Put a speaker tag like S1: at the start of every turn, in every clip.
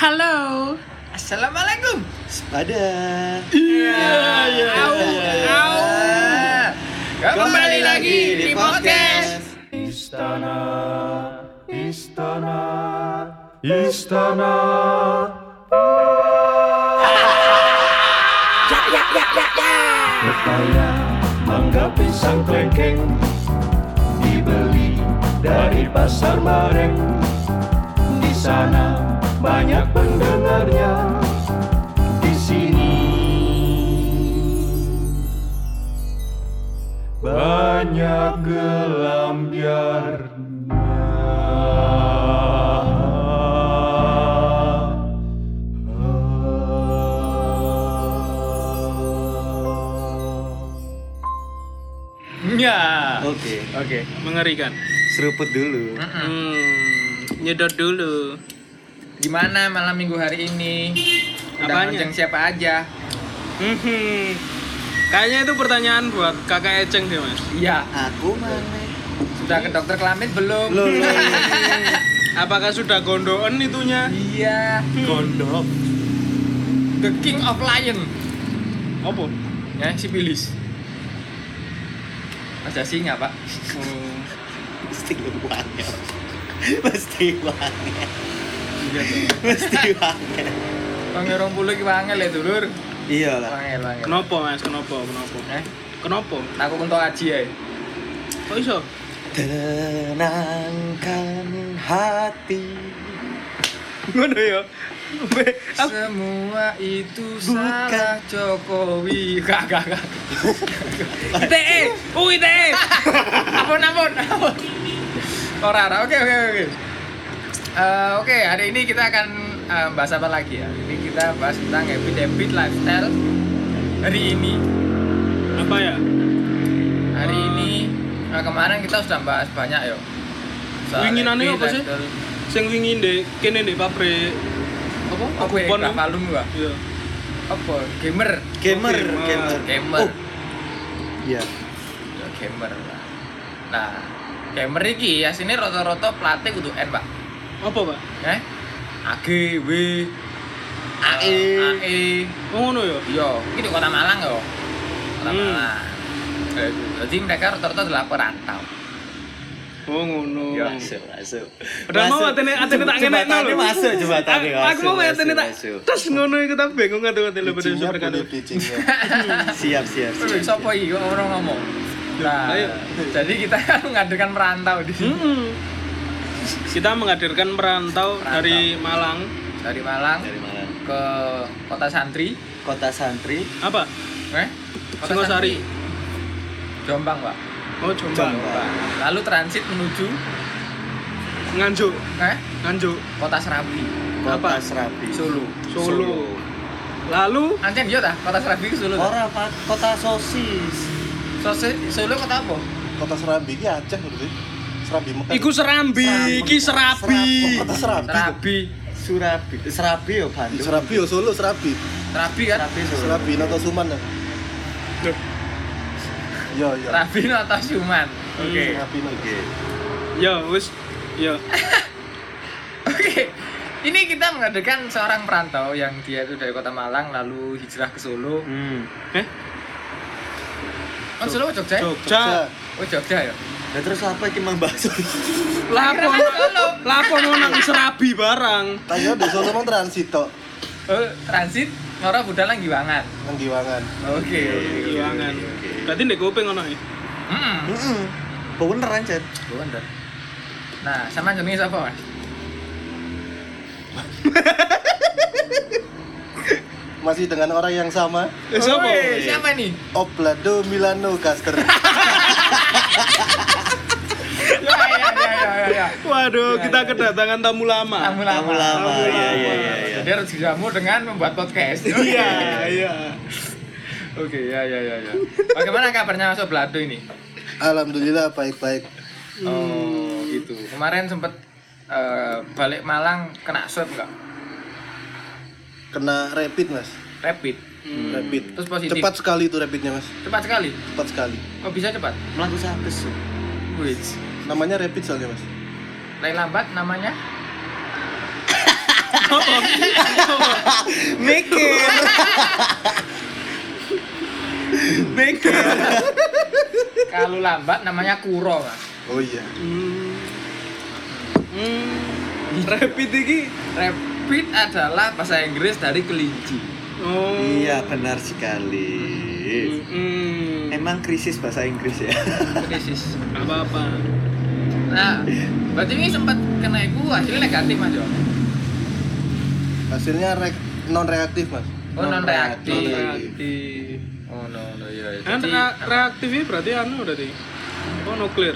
S1: Halo.
S2: Assalamualaikum.
S3: Sepada.
S1: Iya.
S2: iya,
S1: Au,
S2: iya.
S1: au.
S2: Kembali lagi di podcast.
S4: Istana, istana, istana. Pepaya, mangga pisang klengkeng dibeli dari pasar bareng. Di sana banyak pendengarnya. Di sini banyak gelamnya.
S1: Ya.
S3: Oke.
S1: Oke, mengerikan.
S3: Seruput dulu.
S1: Hmm, nyedot dulu.
S2: Gimana malam minggu hari ini? Udah
S1: Apanya?
S2: siapa aja?
S1: Hmm. Kayaknya itu pertanyaan buat kakak Eceng deh mas.
S2: Iya.
S3: Aku mana?
S2: Sudah ke dokter kelamin belum?
S3: Loh,
S1: Apakah sudah gondoan itunya?
S2: Iya.
S3: gondok.
S2: The King of Lion.
S1: Apa?
S2: Ya, sipilis. Ada singa, Pak.
S1: Oh,
S3: Mesti wangi. Mesti wangi.
S1: Iya.
S3: Mesti wangi.
S2: Pangerong puluh ki wangel ya, Dulur.
S3: Iya lah.
S2: Wangel, wangel.
S1: Kenapa mas? Kenapa? Kenapa?
S2: Eh,
S1: Kenapa?
S2: aku untuk aji ya.
S1: Kok iso?
S3: Tenangkan hati.
S1: Ngono ya.
S2: Semua itu
S3: Bukan.
S2: salah Jokowi. Gak, gak, gak.
S1: ITE, oh ITE.
S2: ampun ampun ampun ora ora oke oke oke Eh, oke hari ini kita akan eh, bahas apa lagi ya ini kita bahas tentang habit habit lifestyle hari ini
S1: Apa ya?
S2: hari
S1: Eh.
S2: ini eh, kemarin kita sudah bahas banyak yo habit,
S1: apa sih? Sing wingi ndek kene ndek pabrik apa?
S2: apa ya
S1: Kupon,
S2: Gak
S1: Iya.
S2: apa gamer
S3: Gamer,
S1: Gamer.
S3: gamer.
S2: gamer
S3: Oh, iya.
S2: Ya, gamer lah. nah gamer iki ya sini rata-rata pelatih kudu N pak
S1: Apa, Pak?
S2: eh AG W
S3: AE.
S2: AE
S1: Oh ngono ya.
S2: Iya, ini di kota Malang yo. Kota
S1: Hmm.
S2: Malang. Eh, Jadi mereka rata-rata adalah perantau.
S1: Oh ngono.
S2: Ya,
S3: Masuk, masuk.
S1: Padahal mau atene atene tak ngenekno lho.
S3: masuk jembatannya.
S1: Aku- Aku mau atene tak terus ngono iku tak bingung atuh atene
S5: Bridgingnya
S1: super kan.
S3: Siap, siap,
S2: Terus
S3: siap.
S2: siapa iki kok orang ngomong? Nah, jadi kita kan menghadirkan perantau di sini.
S1: Kita menghadirkan perantau
S2: Perantau.
S1: dari Malang.
S2: Dari Malang
S3: Dari mana?
S2: ke kota Santri,
S3: Kota Santri.
S1: Apa?
S2: eh? Kota
S1: Singosari.
S2: Santri. Jombang, Pak.
S1: Oh, Jombang.
S2: Jombang. Lalu transit menuju
S1: Nganjuk.
S2: eh
S1: Nganjuk.
S2: kota Serabi,
S3: Kota
S1: Apa?
S3: Serabi.
S2: Solo.
S1: Solo. Lalu
S2: Ancen yo ta, kota Serabi ke Solo.
S3: Ora, Pak. Kota sosis.
S2: Sose- Solo kota apa?
S5: Kota Serambi ini Aceh berarti. Serambi Mekah.
S1: iku Serambi, iki Serabi.
S5: Kota Serambi.
S2: Serabi.
S3: Surabi. Serabi ya Bandung.
S5: Serabi ya Solo Serabi.
S2: Serabi kan?
S3: Serabi Solo.
S5: Serabi atau Suman ya.
S1: Loh,
S5: Iya, iya.
S2: Serabi atau Suman. Oke.
S5: Serabi
S3: Oke.
S1: Ya, wis. Ya.
S2: Oke. Ini kita mengadakan seorang perantau yang dia itu dari kota Malang lalu hijrah ke Solo.
S3: Hmm.
S1: Eh,
S2: Oh, Solo Jogja? ya?
S1: Jogja.
S2: Oh, Jogja ya.
S3: Nah, terus apa iki Mang Bakso?
S1: Lapo lapo mau nang Serabi barang.
S5: Tanya di Solo mau transit tok.
S2: Oh, transit Ngora budal nang Giwangan.
S5: Nang Giwangan.
S2: Oke.
S1: Giwangan. Berarti ndek kuping ngono ya.
S2: Hmm.
S3: Heeh. Bener anjir.
S2: Bener. Nah, sama jenenge siapa, Mas?
S5: Masih dengan orang yang sama.
S1: Eh, siapa?
S2: Woi, siapa nih?
S5: Oblado Milano Caster.
S1: Waduh,
S2: Ya,
S1: kita
S2: ya.
S1: kedatangan tamu lama.
S2: Tamu
S3: Tamu lama. Iya, iya, iya, iya.
S2: Jadi harus dijamu dengan membuat podcast.
S1: Iya, iya.
S2: Oke, ya, ya, ya, ya. Bagaimana kabarnya Mas Oblado ini?
S5: Alhamdulillah baik-baik.
S2: Oh, gitu. Kemarin sempet eh, balik Malang kena swab enggak?
S5: Kena rapid, Mas.
S2: Rapid.
S5: Rapid.
S2: Terus positif.
S5: Cepat sekali itu rapidnya, Mas.
S2: Cepat sekali.
S5: Cepat sekali.
S2: Kok bisa cepat?
S3: Melaku sapes.
S2: Wih.
S5: Namanya rapid soalnya, Mas.
S2: Lain lambat namanya?
S3: Mikir. Mikir.
S2: Kalau lambat namanya kuro.
S5: Oh iya.
S1: Hmm. Hmm. Rapid iki.
S2: Rapid adalah bahasa Inggris dari kelinci.
S1: Oh.
S3: Iya, benar sekali.
S1: Hmm.
S3: Emang krisis bahasa Inggris ya.
S2: Krisis.
S1: Apa-apa.
S2: Nah, berarti ini sempat kena itu hasilnya negatif Mas Jo.
S5: Hasilnya re- non reaktif mas.
S2: Oh, non reaktif.
S1: Reaktif.
S2: Oh, no, no, iya. iya.
S1: Kan reaktif ini berarti anu berarti. Oh nuklir.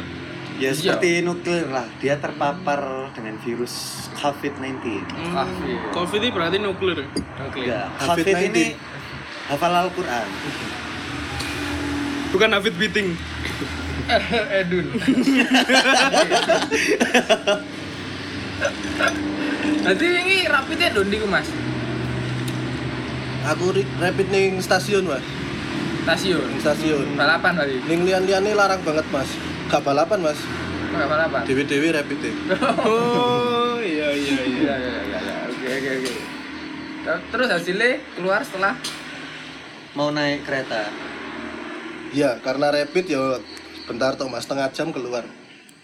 S3: Ya
S2: Iya.
S3: seperti nuklir lah, dia terpapar dengan virus COVID-19.
S1: Hmm.
S2: Covid.
S1: Covid ini berarti nuklir.
S2: nuklir.
S3: Ya,
S5: COVID-19.
S3: COVID ini hafal Al-Quran.
S1: Bukan David Beating.
S2: Edun. Jadi ini rapidnya dondi ku mas
S5: Aku rapid ning stasiun mas.
S2: stasiun
S5: Ning stasiun.
S2: balapan tadi
S5: Ning lian-liane larang banget mas. Gak balapan mas.
S2: nggak balapan
S5: Dewi-dewi rapid.
S1: Oh iya iya iya.
S2: iya iya iya oke oke oke Ter- terus hasilnya keluar setelah
S3: Mau naik kereta.
S5: Iya, karena rapid ya bentar toh mas, setengah jam keluar.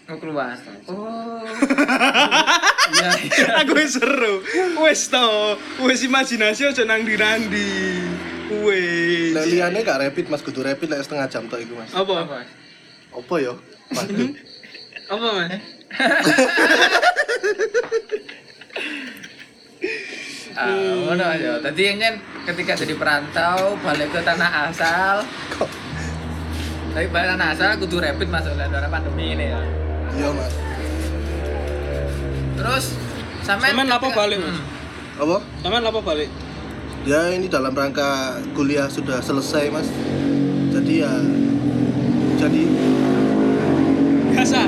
S2: mau keluar oh iya iya
S1: Aku wis seru. Wis to. Wis imajinasi aja nang ndi-ndi. Wis.
S5: Lek liane gak rapid mas, kudu rapid lek setengah jam toh iku mas.
S1: Apa?
S2: Apa?
S5: Apa yo? Waduh.
S1: Apa, Mas?
S2: Ah, ngono aja. Tadi yang ketika jadi perantau balik ke tanah asal. Tapi balik tanah asal kudu rapid masuk dalam pandemi ini ya.
S5: Iya mas.
S2: Terus sampean
S1: Sampean lapo balik, Mas?
S2: Hmm.
S5: Apa?
S1: Sampean apa balik?
S5: Ya ini dalam rangka kuliah sudah selesai mas. Jadi ya jadi
S1: Biasa.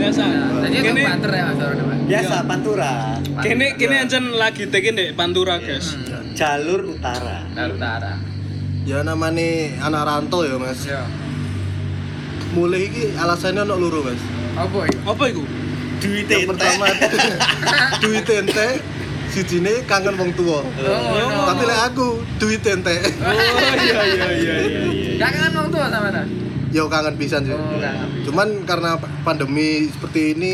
S1: Biasa.
S2: Nah, aku
S1: Kene
S2: banter ya Mas Mas.
S3: Biasa Pantura,
S1: kene kene
S5: Ya.
S1: ancen lagi tekin dek Pantura, guys.
S2: Hmm.
S3: jalur utara.
S2: Dari utara.
S5: ya namanya anak rantau ya mas.
S2: Yo.
S5: Mulai ini alasannya ono loro mas.
S2: Apa iki?
S1: Apa iku?
S3: Duit
S5: Yang pertama duit ente, sijine kangen wong tua.
S2: Oh,
S5: Tapi lek aku duit ente,
S1: Oh iya iya iya iya. iya.
S2: Gak kangen wong tua sama ta?
S5: ya kangen pisan sih.
S2: Oh, kangen.
S5: Cuman karena pandemi seperti ini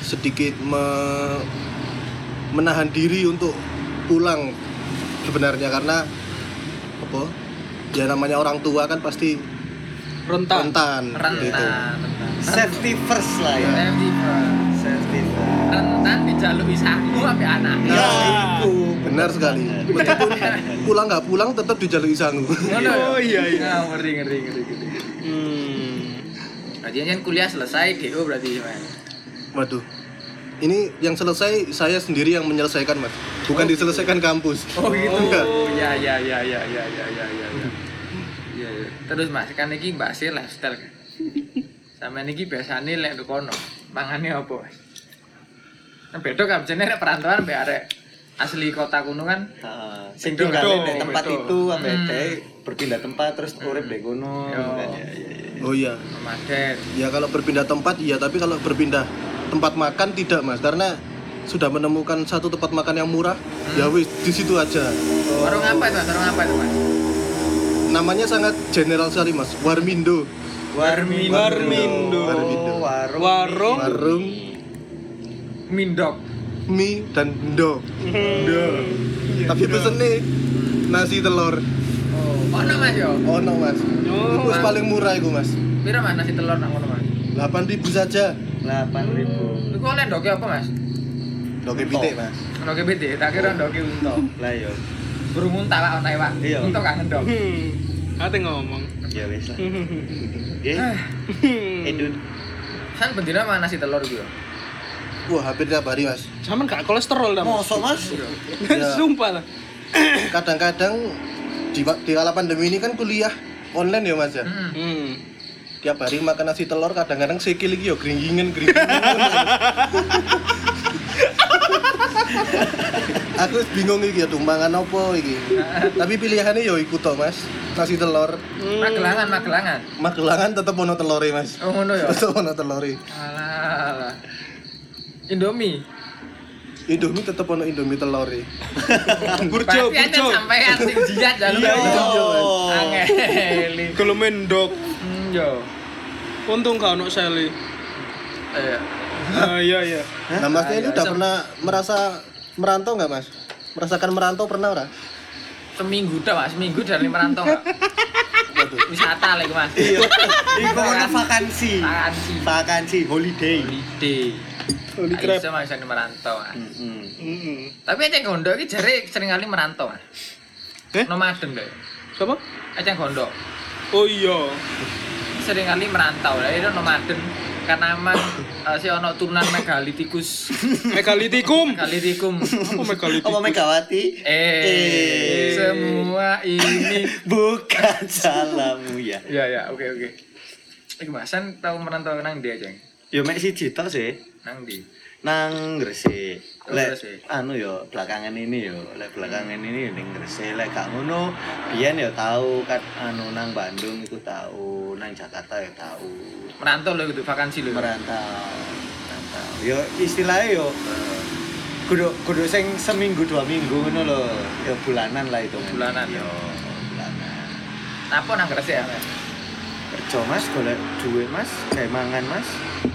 S5: sedikit me- menahan diri untuk pulang sebenarnya karena apa? Ya namanya orang tua kan pasti
S1: Rentan.
S5: rentan,
S2: Rentan,
S5: gitu.
S2: rentan.
S3: Safety first lah ya.
S2: Safety first.
S3: Safety first.
S2: Rentan dijaluki saku sampai anak.
S3: Ya, itu
S5: Benar sekali. Meskipun pulang nggak pulang tetap dijalui sangu.
S2: Ngono ya?
S1: Oh, iya, iya.
S2: Nah, ngeri ngeri ngeri ngeri.
S1: Hmm.
S2: Berarti kan kuliah selesai GO berarti Mas.
S5: Waduh. Ini yang selesai saya sendiri yang menyelesaikan, Mas. Bukan diselesaikan kampus.
S2: Oh gitu. Oh ya ya ya ya ya ya ya ya. Ya. Iya, iya. Terus Mas, kan iki bahasnya lifestyle kan. Sama niki biasane lek nduk kono, mangane apa, Mas? Kan beda kan jenenge nek perantauan mbek arek asli kota kuno kan.
S3: Heeh.
S2: Sing
S3: tinggal di tempat itu sampai
S2: Hmm.
S3: berpindah tempat terus urip di kono.
S2: Yo.
S3: kan, ya, ya, ya.
S5: Oh iya.
S2: Nomaden.
S5: Ya kalau berpindah tempat iya, tapi kalau berpindah tempat makan tidak, Mas. Karena sudah menemukan satu tempat makan yang murah, ya wis di situ aja.
S2: Warung apa itu, Mas? Warung apa itu, Mas?
S5: Namanya sangat general sekali, Mas. Warmindo.
S3: Warmindo.
S1: Warmindo.
S5: Warmindo.
S3: Oh, warung.
S1: Warung.
S5: Warung
S2: Mindok.
S5: mie dan ndo. Tapi pesen nih nasi telur.
S2: Oh, ono Mas yo.
S5: Oh no, Mas.
S1: Oh.
S5: Paling murah itu, Mas.
S2: Piro Mas nasi telur nang kono, Mas?
S5: 8.000 saja.
S3: 8000.
S2: Iku oleh ndoke apa, Mas?
S5: Doke pitik, Mas.
S2: Ndoke bete, tak kira ndoke unta.
S3: Lah yo.
S2: Burung unta Pak ono Pak.
S3: Iya.
S2: Unta kangen dong.
S1: Hmm. Ate ngomong.
S3: Ya wis lah.
S1: Hmm.
S3: Eh, Edun.
S2: Kan bendina mana nasi telur yo?
S5: Wah, hampir tiap hari, Mas.
S1: Sama gak kolesterol dah. Mas.
S3: Mosok Mas?
S5: Ya.
S1: Sumpah lah.
S5: Kadang-kadang di, di kala pandemi ini kan kuliah online ya, Mas ya.
S2: Hmm.
S1: Hmm.
S5: Tiap hari makan nasi telur, kadang-kadang sekil iki yo gringgingen gringgingen. Aku bingung iki ya mangan apa iki. Tapi pilihannya yo iku to, Mas. Nasi telur.
S2: Magelangan, Magelangan.
S5: Magelangan tetep ono telure, Mas.
S2: Oh ngono ya.
S5: Tetep ono telure.
S2: Alah, alah. Indomie.
S5: Indomie tetep ono Indomie telur e.
S1: Burjo, burjo.
S2: sampean sing jiat jalur.
S3: Iya, iya.
S1: Kalau mendok.
S2: Hmm, yo.
S1: Untung gak ono seli.
S2: Iya.
S1: Ah iya iya.
S5: Nah, Mas
S2: Ah,
S5: ini
S2: iya,
S5: udah pernah merasa merantau nggak, Mas? Merasakan merantau pernah ora?
S2: Seminggu dah, Mas. Seminggu dari merantau enggak? Wisata lagi, Mas.
S3: Iya. Iku ono vakansi.
S2: Vakansi.
S3: Vakansi holiday.
S2: Holiday.
S1: Holy crap.
S2: Bisa Mas merantau.
S3: Mm-mm.
S2: Tapi Aceh Gondo ini jare sering kali merantau, Mas.
S1: Eh?
S2: Nomaden deh.
S1: Siapa?
S2: Aceh Gondo
S1: Oh iya.
S2: sering kali merantau lah itu nomaden karena emang eh, si ono turunan megalitikus
S1: Megalitikum.
S2: megalitikum
S1: Apa megalitikum?
S3: Apa Megawati?
S2: eh,
S3: Eh.
S2: semua ini
S3: Bukan salahmu ya.
S2: ya ya oke oke Iku masan tau merantau nang dia aja
S3: Yo mek siji tok sih.
S2: nang di
S3: Nang Gresik. Lek anu yo belakangan ini yo, lek belakangan ini ning Gresik lek gak ngono biyen yo tahu kan anu nang Bandung itu tahu, nang Jakarta yo tahu.
S2: merantau loh gitu vakansi loh
S3: Merantau. Merantau. Yo istilahnya yo kudu kudu sing seminggu dua minggu ngono lho. Yo bulanan lah itu.
S2: Bulanan,
S3: yo. Bulanan.
S2: apa nang Gresik ya?
S3: Kerja Mas golek duit Mas, kayak mangan Mas.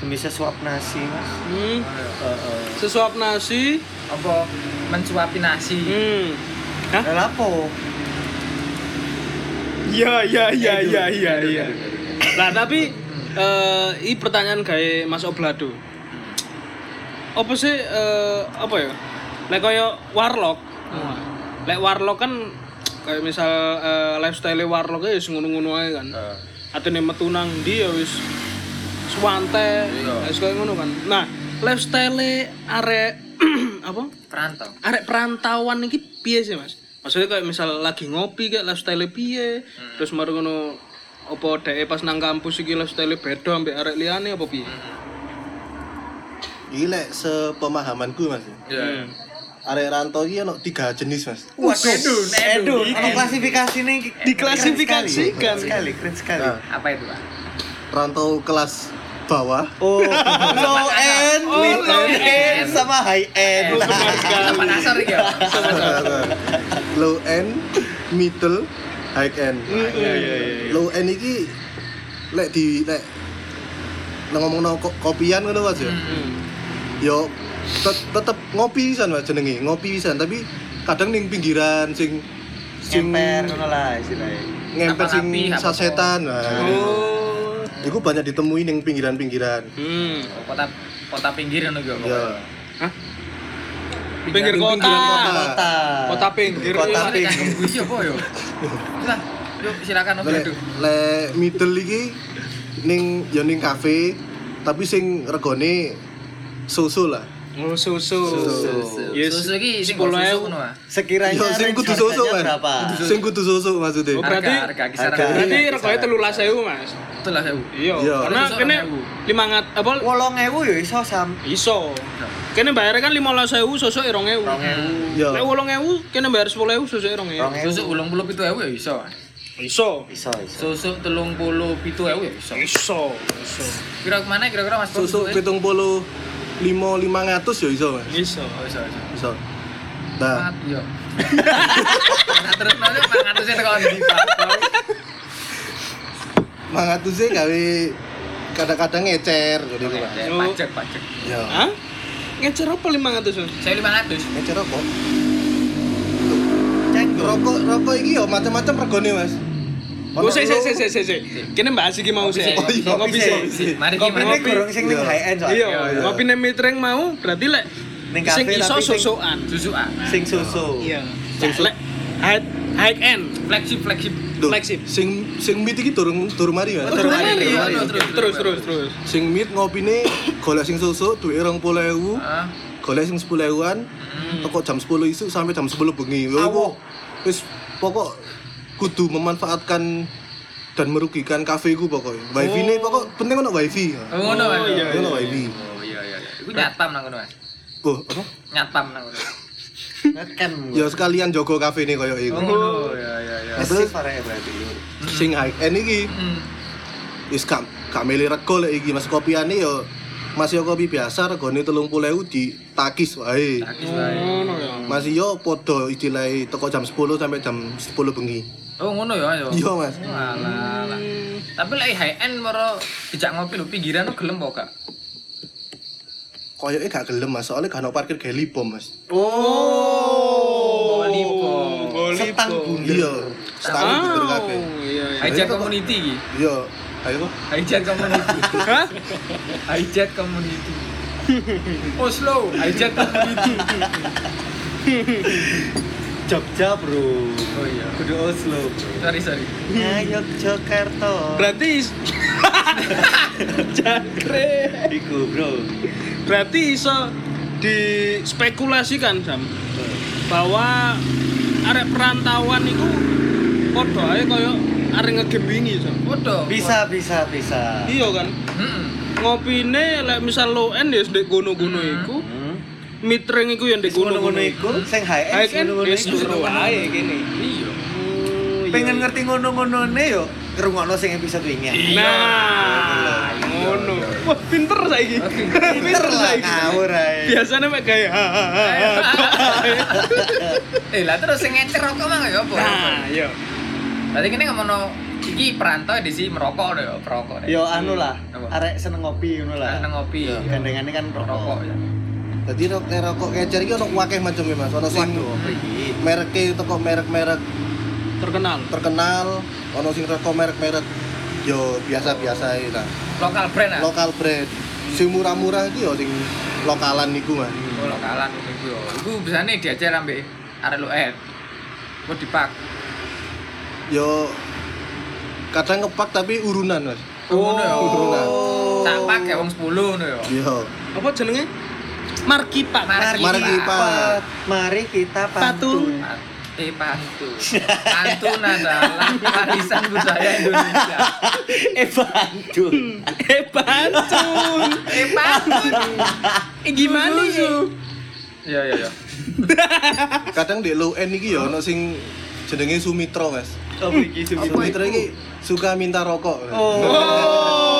S3: Demi sesuap nasi Mas.
S1: Hmm.
S3: Heeh.
S1: Sesuap nasi.
S2: apa mensuapi nasi
S1: Hmm. Hah?
S3: Lah lapo?
S1: Iya iya iya iya iya iya.
S2: aduh.
S1: Nah tapi eh ini pertanyaan kayak Mas Oblado. Apa sih eh, apa ya? Lek kaya warlock. Lek warlock kan kayak misal eh, lifestyle warlock ya wis ngono-ngono ae kan.
S2: Eh,
S1: Atene metu nang ndi ya wis suwante,
S2: Iya.
S1: wis kaya ngono kan. Nah, lifestyle arek apa?
S2: perantau
S1: arek perantauan iki piye sih mas? Maksudnya kayak misal lagi ngopi kayak lifestyle piye, terus mari ngono apa dhek pas nang kampus iki lifestyle beda ambek arek liyane apa piye?
S5: Iki lek sepemahamanku, Mas.
S2: ya
S5: Arek rantau iki ono tiga jenis, Mas.
S3: Waduh,
S2: Edun, edun.
S3: Ono klasifikasi nih
S1: Diklasifikasikan.
S3: sekali, keren sekali.
S5: Nah,
S2: apa itu Pak?
S5: rantau kelas bawah
S3: Oh, low end,
S1: Oh,
S3: mid
S1: low
S3: end, sama high end.
S1: Oh, benar sekali.
S2: iki ya
S5: low end, middle, high end.
S1: Iya iya iya.
S5: Low end iki lek di lek nang ngomongno ko- kopian ngono Mas ya. Yo tetep ngopi pisan Mas jenenge, ngopi pisan tapi kadang ning pinggiran sing sing
S3: Ngemper ngono lah istilahnya.
S5: ngemper sing sasetan. Nah,
S1: Oh.
S5: Iku banyak ditemui ning pinggiran-pinggiran.
S1: Hmm.
S2: Kota kota pinggir ngono
S5: Ya.
S1: Hah? Pinggir
S5: Ning
S1: kota.
S5: pinggiran kota.
S3: Kota.
S1: Kota pinggir.
S3: Kota
S1: iya.
S2: Kota
S3: pinggir.
S2: pinggir kuwi apa yo lah yuk silakan
S5: Lek
S2: Dadu
S5: le middle iki ning ya ning kafe tapi sing regone susu lah.
S1: Susu.
S3: Susu.
S2: Susu iki sing
S1: 10.000.
S2: susu ngono ah
S3: Sekiranya
S5: Yo sing kudu susu kan.
S3: berapa?
S5: Sing kudu susu maksudnya.
S1: Oh, berarti-
S2: harga harga.
S1: Berarti
S3: Iya,
S1: regane telulas sewu mas.
S2: betul lah sewu
S1: Iya.
S5: Iya.
S1: Karena
S2: Susu
S1: kene
S2: 6.000.
S1: lima ngat apa?
S3: Wolong ewu ya iso sam.
S1: Iso. Kene bayarnya kan lima belas sewu, susu rong ewu.
S2: rong ewu
S5: Yo.
S1: Lek wolong ewu, kene bayar sepuluh ewu, susu rong ewu.
S3: Rong ewu.
S2: susu ulung puluh pitu ewu ya iso
S1: Iso.
S3: Iso iso.
S2: susu telung puluh pitu ewu ya iso
S1: Iso. Iso.
S2: kira ke mana kira-kira mas
S5: Susu pitung puluh lima lima ngatus ya iso mas.
S1: Iso.
S2: iso iso
S5: Iso. Nah,
S2: yo Nah, terus nanti mangatusnya tekan di Pak.
S5: mangatusnya gawe kadang-kadang ngecer itu mas.
S2: Ya,
S1: Oh.
S2: pajak pajak
S5: Ya.
S1: Ngecer apa lima ratus?
S2: saya lima ratus
S5: Ngecer rokok. Rokok rokok iki yo macam-macam regone mas.
S1: Oh, sih, sih, sih, sih, sih. Kene bahas iki mau sih. Ngopi sih.
S2: mari
S1: Kopi-
S2: gimana
S3: Ini kurang sing ning
S5: Iya.
S3: high end
S1: Iya,
S3: soalnya.
S5: iya.
S1: ngopi nih mitreng mau berarti lek
S3: Ning
S1: sing
S3: kafe
S1: iso
S3: tapi sing-
S1: susuan.
S2: susu ah
S3: Sing susu.
S1: Iya. Lek high high end.
S2: flagship flagship
S1: Fleksib.
S5: Sing sing mid iki durung durung mari.
S2: Oh, durung mari,
S1: Iya,
S2: iya,
S1: terus,
S2: terus,
S1: terus.
S5: Sing mid ngopine golek sing susu duwe 20.000,
S2: ah
S5: golek sing 10.000-an,
S2: Hmm.
S5: toko jam 10 isu sampai jam 10 bengi. Wis pokok kudu memanfaatkan dan merugikan kafe ku pokoknya. Wifi ini pokok penting ono wifi.
S2: oh ngono
S1: Oh,
S2: Mas.
S1: iya,
S5: iya. Ono wifi.
S2: oh iya iya iya iku nyatam nang ngono Mas
S5: Oh, apa?
S2: nyatam nang ngono.
S5: Ya sekalian jogo kafe ini koyo
S2: oh
S5: iku.
S2: ngono iya iya iya
S3: Terus berarti.
S5: Sing high end iki
S2: Hmm.
S5: wis gak gak milih rego lek iki Mas kopiane yo masih kopi biasa regane 30.000 di takis wae.
S2: Takis wae.
S1: Ngono ya.
S5: Masih yo podo istilahnya teko jam 10 sampai jam 10 bengi.
S2: Oh ngono ya yo.
S5: Iya, Mas.
S2: Walah. lah. Tapi lek high end moro dijak ngopi lho pinggiran lo gelem kok gak?
S5: Koyoke gak gelem Mas, soalnya gak ono parkir geli bom Mas.
S2: Oh, lipo.
S3: Setang bundar.
S5: Iya, setahun bener kabeh.
S1: Iya, iya.
S2: Hijack community iki.
S5: Iya, ayo.
S2: Hijack community.
S1: Hah?
S2: Hijack community. Oslo, hijack community.
S3: Jogja, Bro.
S2: Oh iya.
S3: Kudu Oslo.
S2: Sorry, sorry.
S3: Ya Yogyakarta.
S1: Berarti Jangkrik.
S3: Iku, Bro.
S1: Berarti iso dispekulasikan Sam bahwa arek perantauan itu podo ae koyo arek ngegame wingi Sam.
S2: Podo.
S3: Bisa, bisa, bisa.
S1: Iya kan?
S2: Heeh.
S1: Ngopine lek misal low end ya ndek gono-gono iku, Mid rank iku ya ndek
S3: Ngono-ngono
S1: gono-gono
S3: iku sing high end,
S1: wis
S3: iku
S1: wae
S3: kene.
S2: Iya.
S3: Pengen ngerti ngono-ngonone yo ngrungokno sing episode wingi.
S1: Nah, ngono. Wah, pinter saiki.
S3: Pinter lah ngawur ae.
S1: Biasanya mek gaya.
S2: Eh lah terus sing ngecer rokok mah ya apa?
S1: Nah, iya.
S2: Tadi kene ngomongno iki perantau di sini merokok deh, perokok deh.
S3: Yo anu lah, arek seneng ngopi ngono lah.
S2: Seneng ngopi.
S5: Iya.
S3: Gandengane kan
S2: Rokok
S3: rokok.
S2: ya.
S5: Dadi rok nek rokok kecer iki ono akeh macamnya Mas. Ono sing mereke teko merek-merek
S1: Terkenal.
S5: terkenal, ono sing rokok merek-merek yo biasa-biasa lah.
S2: Lokal brand ah.
S5: Lokal brand. Sing murah-murah iki yo sing lokalan niku Mas.
S2: Oh, lokalan iku yo. Iku bisane diajar ambek arek eh. Kok dipak.
S5: Yo kadang ngepak tapi urunan Mas.
S2: Oh, ngono.
S5: Urunan.
S2: Sak pak ya wong 10 ngono ya.
S5: Yo.
S1: Apa jenenge?
S2: Mari kita
S5: kita-
S3: Mari kita
S1: Patun.
S3: pantun.
S2: Eh pantun. Pantun adalah warisan budaya Indonesia.
S3: eh pantun.
S1: Eh, pantun.
S2: Eh pantun.
S1: Eh, gimana sih?
S2: Iya iya iya.
S5: Kadang di low end iki yo ono sing jenenge Sumitro Mas.
S3: Apa iki
S5: Sumitro iki suka minta rokok.
S3: Oh.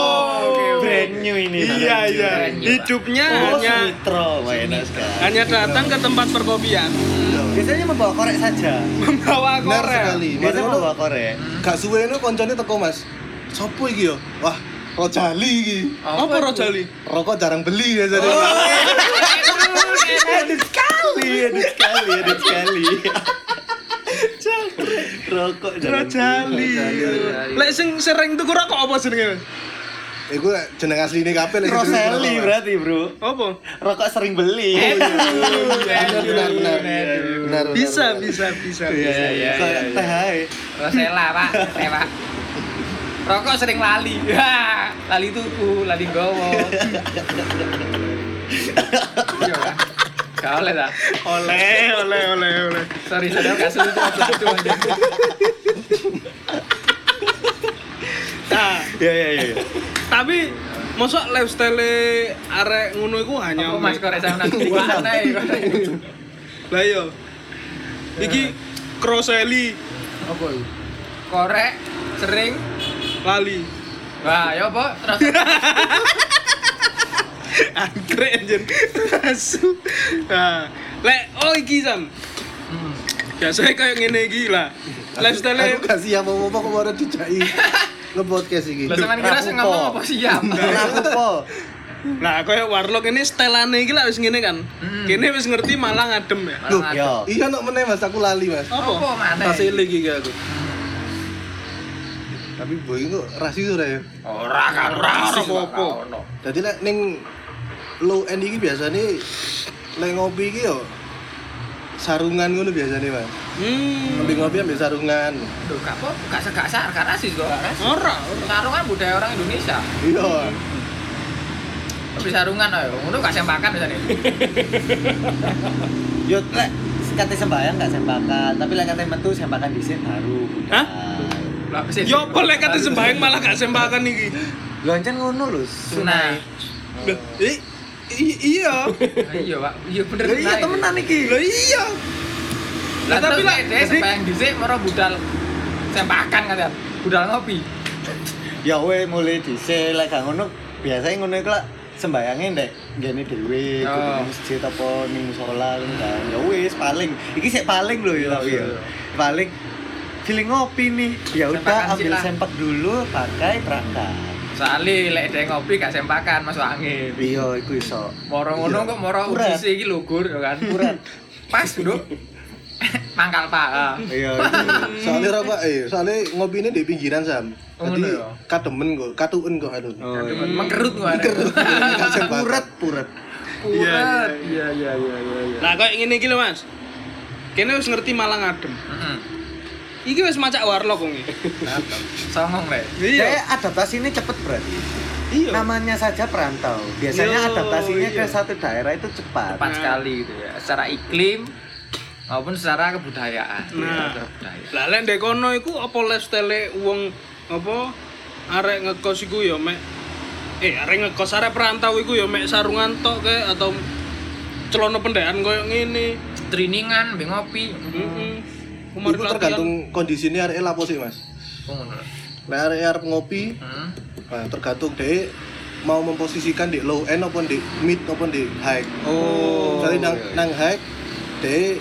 S3: Brand new ini.
S1: Iya, iya.
S2: Ya,
S1: Hidupnya
S3: Oh,
S1: hanya
S3: Sumitro, wah enak sekali.
S1: hanya datang ke tempat perkopian.
S3: Biasanya membawa korek saja.
S1: membawa
S5: Benar
S1: korek.
S5: sekali.
S3: Biasanya membawa korek.
S5: gak suwe itu koncone teko Mas. Sopo iki yo? Wah, Rojali iki.
S1: Apa? Rojali?
S5: Rokok jarang beli ya jadi.
S3: Edit sekali, edit sekali, edit sekali. Rokok
S1: Rojali.
S2: Rojali.
S1: Lek sing sering tuku rokok apa jenenge? Mas?
S5: Iku jeneng asline kabeh lek
S3: Roseli berarti bro
S1: Apa?
S3: Rokok sering beli
S5: Benar benar benar. Benar.
S1: Bisa,
S5: benar.
S1: bisa, bisa,
S3: Iya,
S1: bisa.
S3: iya, Kayak teh ae.
S2: Rosella pak, teh pak. Rokok sering lali. Lali tuku, lali gowo. Iya. Gak oleh dah.
S1: Oleh, oleh, oleh, oleh.
S2: Sorry, saya gak aja.
S1: Nah,
S3: Iya iya iya.
S1: tapi masa lifestyle arek ngono iku hanya
S2: mas korek sama nang aneh.
S1: Lah iya. Iki kroseli
S2: Apa itu? Korek sering.
S1: lali.
S2: Wah, ya apa? Terus
S1: Anggrek anjir. Asu. Nah, lek oh iki Sam.
S2: Hmm.
S1: Biasanya kayak ngene iki lah. Lifestyle
S5: Aku kasih apa-apa kok ora dijai. Nge-podcast iki.
S2: Lah sampean kira sing ngomong apa siap?
S3: Aku po.
S1: Nah, kayak warlock ini stelane iki lah wis ngene kan.
S2: Hmm.
S1: Kene wis ngerti malah ngadem ya.
S5: Loh,
S3: Yo.
S5: iya nok meneh Mas, aku lali Mas.
S2: Apa mana?
S1: Tas eling iki aku.
S5: Tapi boy kok rasis ora ya.
S2: Ora kan
S1: apa-apa.
S2: ono.
S5: Jadi lek ning low end iki biasane lek ngopi iki yo sarungan ngono biasane Mas.
S1: Hmm.
S5: Ngopi ngopi ambil sarungan.
S2: Duh, gak apa, gak segak sar, gak rasis kok.
S1: Ora.
S2: Sarung kan budaya orang Indonesia.
S5: Iya.
S2: Tapi sarungan ayo, ngono gak sempakan biasanya.
S3: Yo lek kate sembayang enggak sembakan, tapi lek kate metu sembakan dhisik baru.
S1: Hah? Yo boleh kate sembahyang malah gak sembakan iki.
S3: Lho ancen ngono lho.
S2: Sunai.
S1: Lah, i- i- iya.
S2: Iya, Pak. Iya bener
S3: Lho iya temenan iki.
S1: Lah iya.
S2: Lah
S1: Lah, tapi lah,
S2: lah,
S1: jadi-
S2: sembahyang dhisik moro budal sempakan kan Budal ngopi.
S3: Ya we mulai dhisik lek gak ngono biasanya ngono iku lah sembayangnya ndek gini dewe
S2: Oh.
S3: masjid apa ning musola kan ya wis paling iki sik paling lho ya tapi ya
S2: iya.
S3: paling feeling ngopi nih ya udah
S2: sih
S3: ambil
S2: lah.
S3: sempak dulu pakai berangkat
S2: Soalnya lek dhek ngopi gak sempakan masuk angin.
S3: iya iku iso
S2: Moro ngono
S3: Iya.
S2: kok moro
S3: Urat.
S2: uji iki lugur ya kan. Urat. Pas duduk. Mangkal paha.
S3: iya iku.
S5: soalnya apa eh soalnya ngopi ini di pinggiran sam
S2: Oh,
S5: jadi
S2: ngono ya?
S5: kademen kok katuen kok aduh
S3: Oh, iya.
S2: Mengkerut gua.
S3: puret puret
S2: Urat. Iya iya iya iya.
S1: Nah, kayak ngene iki lho, Mas. Kene wis ngerti Malang adem.
S2: Heeh.
S1: Iki wis macak warlock wong iki.
S2: Songong lek.
S3: Kayak adaptasi ini cepet berarti
S1: Iya.
S3: namanya saja perantau biasanya
S1: Yo,
S3: adaptasinya ke
S1: iya.
S3: satu daerah itu cepat
S2: Cepat sekali gitu ya. Secara iklim maupun secara kebudayaan.
S1: Nah.
S2: Secara budaya.
S1: Lah lek ndek kono iku apa lifestyle wong apa arek ngekos iku ya mek eh arek ngekos arek perantau iku ya mek sarungan tok kayak atau celana pendekan koyo ngene.
S2: Triningan, mbek ngopi.
S1: Heeh.
S5: Itu tergantung kondisinya arek lapo sih mas
S2: Oh,
S5: nah arek arep ngopi
S2: Hmm.
S5: nah, tergantung deh mau memposisikan di low end apa di mid apa di high
S1: Oh.
S5: Misalnya nang
S3: iya, iya.
S5: nang high deh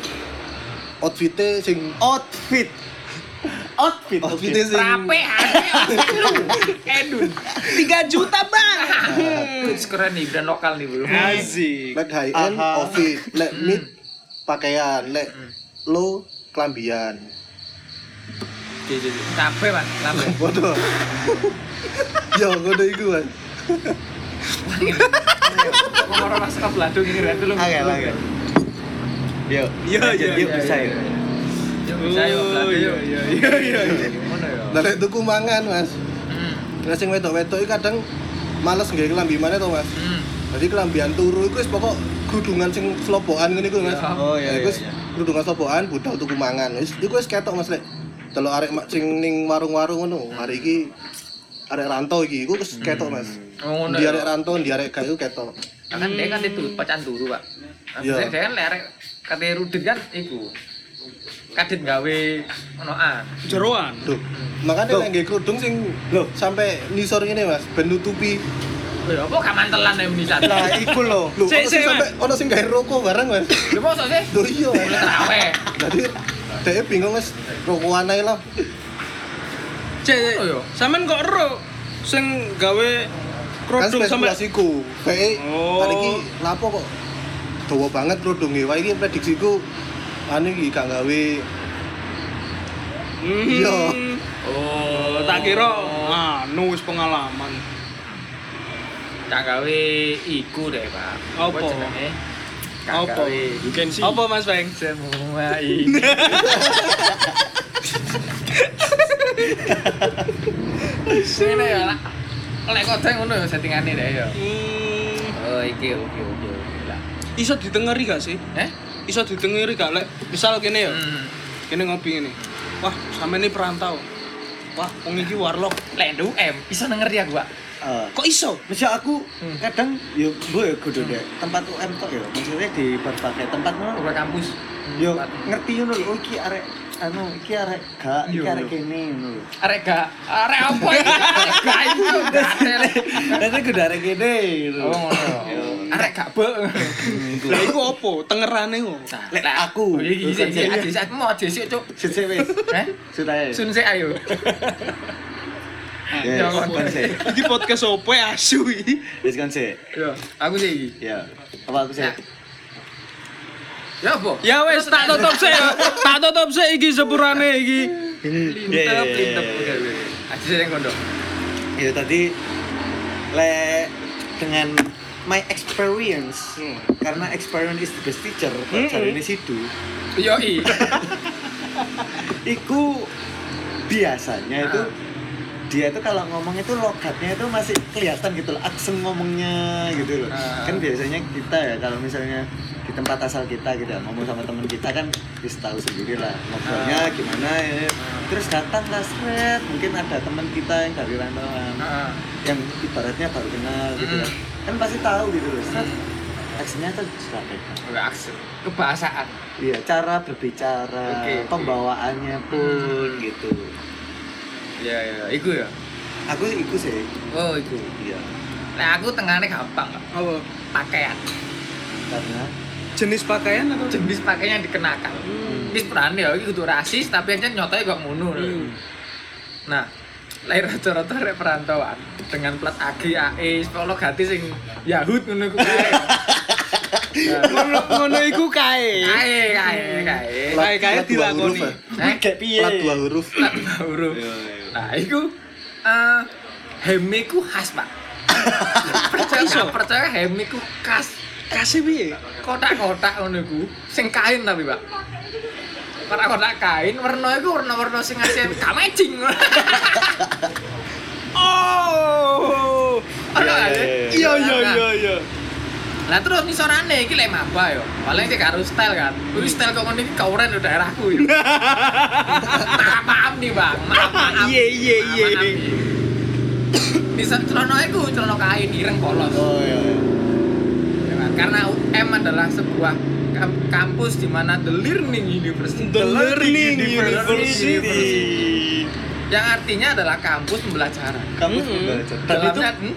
S5: outfitnya sing
S3: outfit outfit
S5: outfitnya sing
S2: Rape Edun.
S1: 3 juta, Bang.
S2: Wih, keren nih brand lokal nih, Bro.
S1: Asik.
S5: lek high end outfit lek mid pakaian lek low kelambian
S2: Capek, Pak. Capek.
S5: bodoh yo ngono iku mas
S2: Orang masuk ke Beladung ini kan dulu.
S3: Oke, oke. Yo,
S1: iya,
S3: yuk
S1: iya,
S3: bisa yuk.
S2: Yuk, bisa yuk, Beladung yuk.
S1: iya. iya.
S2: Gimana ya?
S5: nah lek tuku mangan mas
S2: Hmm.
S5: Nah, sing wedok-wedok iki kadang males nggak kelambi mana to mas
S2: Hmm.
S5: jadi kelambian turu itu wis pokok kerudungan sing slopokan ngene iku mas
S2: Ya.
S3: Oh iya
S5: Nah,
S3: iya.
S5: iku wis kerudungan slopokan budal tuku mangan wis iku wis ketok mas lek delok arek sing ning warung-warung ngono hari iki arek rantau iki iku wis ketok mas
S2: Oh,
S5: di
S2: ya.
S5: arek rantau di arek gak iku ketok
S2: kan dia kan itu pacan turu pak
S5: Iya.
S2: saya kan lerek kate rudin kan iku kadit gawe onoan
S1: Jeroan.
S5: Tuh. Makanya nggih kerudung sing lho sampai nisor ngene Mas, ben nutupi.
S2: Ya apa gak mantelan ya menisan
S3: Lah iku lho.
S5: Lho,
S1: Sik,
S5: ono
S1: sik,
S5: sing sampai ono sing gawe rokok bareng Mas.
S2: lu mau sih
S5: Lho iya.
S2: boleh
S5: Mas.
S2: teraweh
S5: Jadi dhek bingung Mas, rokokan ae lah.
S1: Cek,
S2: iya.
S1: sampean kok ero sing gawe
S5: Kan
S1: kerudung sampe
S5: spekulasiku. Kayak
S1: Oh.
S5: hari iki lapo kok dawa banget kerudunge. Wah iki prediksiku anu iki gak gawe
S1: Hmm.
S5: Iya.
S1: Oh, tak kira anu wis pengalaman.
S2: Gak gawe iku deh pak
S1: Apa?
S2: jenenge Gak
S1: Apa? Mas Bang?
S2: semua ini Sini ya lah Lek kodeng ngono ya settingane deh ya
S1: Hmm.
S2: Oh iki oke oke lah
S1: Iso ditengeri gak sih?
S2: Eh?
S1: Iso ditengeri gak lek misal kene ya.
S2: Hmm.
S1: Kene ngopi ngene. Wah, sampe ini perantau. Wah, wong iki warlock.
S2: Lek ndu M bisa denger ya gua
S3: Eh,
S1: Kok iso?
S3: Misal aku
S2: Hmm.
S3: kadang yo gue kudu deh tempat UM tok ya. Maksudnya di berbagai tempat ngono
S2: Udah kampus
S3: yo ngerti ngono lho, oh iki arek anu iki arek gak iki
S2: Iya,
S3: arek
S2: iya.
S3: kene ngono lho.
S2: Arek gak Arek apa ini? Arek gak itu gatel
S3: Nanti kudu arek kene.
S2: Oh ngono
S3: Yo.
S2: Arek gak be
S1: Lah iku opo? Tengerane kok.
S3: Lek aku,
S2: Iki
S3: bukan
S2: sik
S3: saya.
S2: aja sik mau aja sik cuk
S3: sik wis.
S2: Eh?
S3: Sudah ya.
S2: Sun ayo
S3: Yes, kon sik.
S1: Iki podcast opo ya asu iki?
S3: Wis kon sik.
S2: Yo aku sih iki
S3: Ya. Apa aku sik?
S2: Ya. Ya apa?
S1: Ya wes tak tutup sih. Tak tutup sih iki sepurane iki.
S2: Lintep
S3: Iya, iya,
S2: lintep
S3: iya, iya.
S2: sih yang kondo
S3: Ya tadi le dengan my experience karena experience is the best teacher
S1: Mm-mm.
S3: mm ini situ
S2: Yo i
S3: iku biasanya itu
S2: Ah.
S3: Dia itu kalau ngomong itu logatnya itu masih kelihatan gitu loh aksen ngomongnya gitu loh
S2: Ah.
S3: kan biasanya kita ya kalau misalnya di tempat asal kita gitu ya, ngomong sama teman kita kan bisa tahu sendiri lah ngobrolnya
S2: Ah.
S3: gimana ya terus datang lah seret mungkin ada teman kita yang dari rantauan
S2: Heeh.
S3: yang ibaratnya baru kenal gitu
S2: Mm.
S3: ya kan pasti tahu gitu loh seret aksennya tuh beda
S2: Udah aksen Kebahasaan
S3: iya cara berbicara
S2: oke.
S3: pembawaannya pun gitu
S2: Iya iya Iku ya
S3: aku ikut sih
S2: Oh iku
S3: iya
S2: Nah, aku tengahnya gampang kok.
S1: Apa?
S2: Pakaian.
S3: Karena
S1: Jenis pakaian atau
S2: Jenis pakaian yang dikenakan.
S1: Hmm.
S2: Ini berani ya, ini kudu rasis tapi aja nyotanya kok ngono.
S1: Hmm.
S2: Nah, lahir rata-rata rek perantauan dengan plat AG, AE, kalau ganti sing Yahud ngono iku kae.
S1: Ngono ngono iku kae.
S2: Kae, kae, kae.
S1: Kae kae
S5: Plat dua huruf,
S1: dilakoni.
S5: ya?
S2: Eh,
S3: kayak piye?
S5: Plat dua huruf.
S2: plat huruf. Nah, iku eh hemiku khas, Pak. percaya percaya hemiku khas.
S1: Kasih piye?
S2: Kotak-kotak ngono iku sing kain tapi, Pak. Kotak-kotak kain, warna iku warna-warna sing ngasih kamecing.
S1: Oh.
S2: Ono
S3: Iya.
S1: Iya iya iya iya.
S2: Lah terus nisorane iki lek maba yo. Paling iki karo style kan. Kuwi style kok ngene iki kauren di daerahku yo. maaf, maaf nih, Bang. Maaf, maaf.
S1: Iya, iya,
S2: Maaf,
S1: iya.
S2: maaf nih. Bisa celana iku celana kain ireng polos.
S3: Oh iya. iya.
S2: Ya? Karena UM adalah sebuah kam- kampus di mana the learning university.
S1: The Learning University.
S2: Yang artinya adalah kampus pembelajaran.
S3: Kamu
S1: Hmm.
S3: belajar. Dan itu
S2: hmm,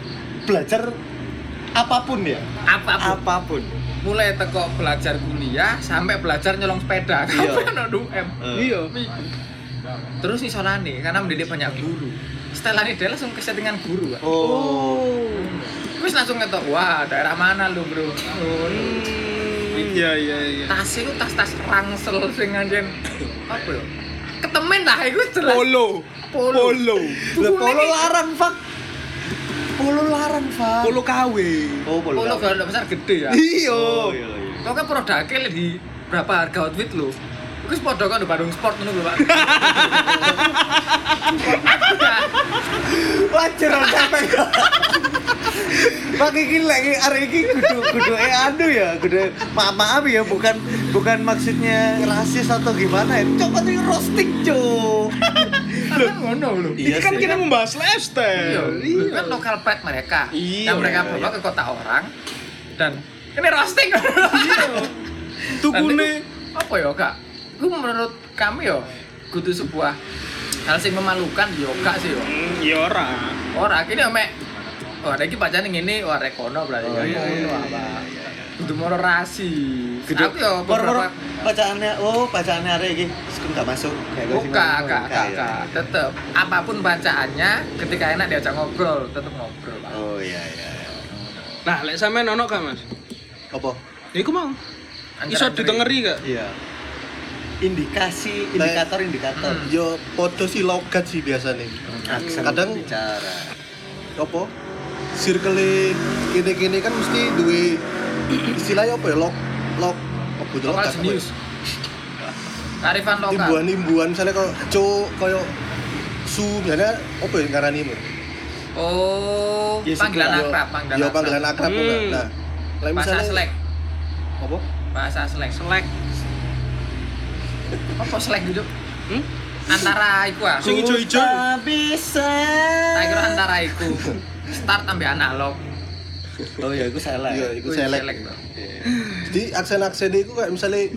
S3: belajar apa pun ya.
S2: apa
S3: pun. Apa pun.
S2: Mulai teko belajar kuliah sampai belajar nyolong sepeda.
S3: Iya.
S2: Kabeh ono UM.
S1: Iya.
S2: Terus nih solane karena mendidik banyak guru. Setelah ini dia langsung kesettingan guru. Pak.
S3: Oh.
S2: Terus langsung ngetok, wah daerah mana lu bro?
S1: Hmm, Iya iya iya.
S2: Tas itu tas-tas rangsel sing anjen apa ya? Ketemen lah itu jelas.
S1: Polo.
S2: Polo.
S1: Polo.
S3: Polo larang, Fak. Polo larang, Fak.
S1: Polo KW.
S3: Oh, polo.
S2: Polo besar gede ya.
S1: Iya.
S3: Oh, iya iya.
S2: Kok kan produknya di berapa harga outfit lo? Sepeda kan di Bandung Sport ngono lho, Pak.
S3: Wajar sampai. Pak iki lagi arek iki kudu kudu eh anu ya, kudu maaf maaf ya bukan bukan maksudnya rasis atau gimana ya. Coba tuh roasting, Cuk.
S2: Kan ngono lho.
S1: Ini kan
S3: sih.
S1: kita membahas
S2: Iya,
S1: lifestyle.
S2: itu kan lokal pride mereka.
S1: Iya,
S2: yang mereka
S3: iya,
S2: bawa
S3: iya.
S2: ke kota orang dan ini roasting.
S1: Iya. Tukune
S2: apa ya, Kak? Ku menurut kami ya kudu sebuah hal sing memalukan ya gak sih ya.
S1: Hmm, ya ora.
S2: Ora kene mek ada iki pacane ngene, wah rekono berarti.
S3: Oh, iya, iya, iya,
S2: apa. Kudu moro rasi.
S3: Kudu
S2: Aku ya
S3: mor mor
S2: beberapa
S3: bacaannya oh bacaannya arek iki sekun gak masuk.
S2: Buka, kak, kak,
S3: ya.
S2: kak. Tetep apa pun bacaannya, ketika enak diajak ngobrol, tetep ngobrol, Pak.
S3: Oh iya iya. iya.
S1: Nah, lek sampean ono gak, Mas?
S5: Apa?
S1: Iku mau.
S2: Antara
S1: Iso ditengeri gak?
S3: Iya. Indikasi, indikator indikator.
S2: Hmm.
S5: Yo podo sih logat sih biasa nih.
S3: Aksen
S5: Kadang-
S3: bicara.
S5: Apa? Circle kene-kene kan mesti duwe istilahnya apa ya? Log log apa itu
S2: Lokal
S5: logat apa ya?
S2: jenius. Karifan lokal.
S5: Imbuhan-imbuhan misalnya kok co koyo su misalnya apa ya ngarani mu?
S2: Oh,
S3: Ya,
S2: panggilan akrab, panggilan
S5: Yo
S2: akrab.
S5: panggilan akrab
S1: Hmm.
S5: Nah, lain
S2: Bahasa
S5: misalnya
S2: selek,
S5: apa?
S2: bahasa selek.
S1: Selek.
S2: Apa selek gitu?
S1: Hmm?
S2: Antara iku ah.
S1: Sing ijo-ijo.
S3: Bisa.
S2: Tak kira antara iku. Start ambil analog.
S3: Oh iya, itu salah.
S5: Iya,
S3: ya.
S5: iku selek. Jadi aksen-aksen itu kayak misalnya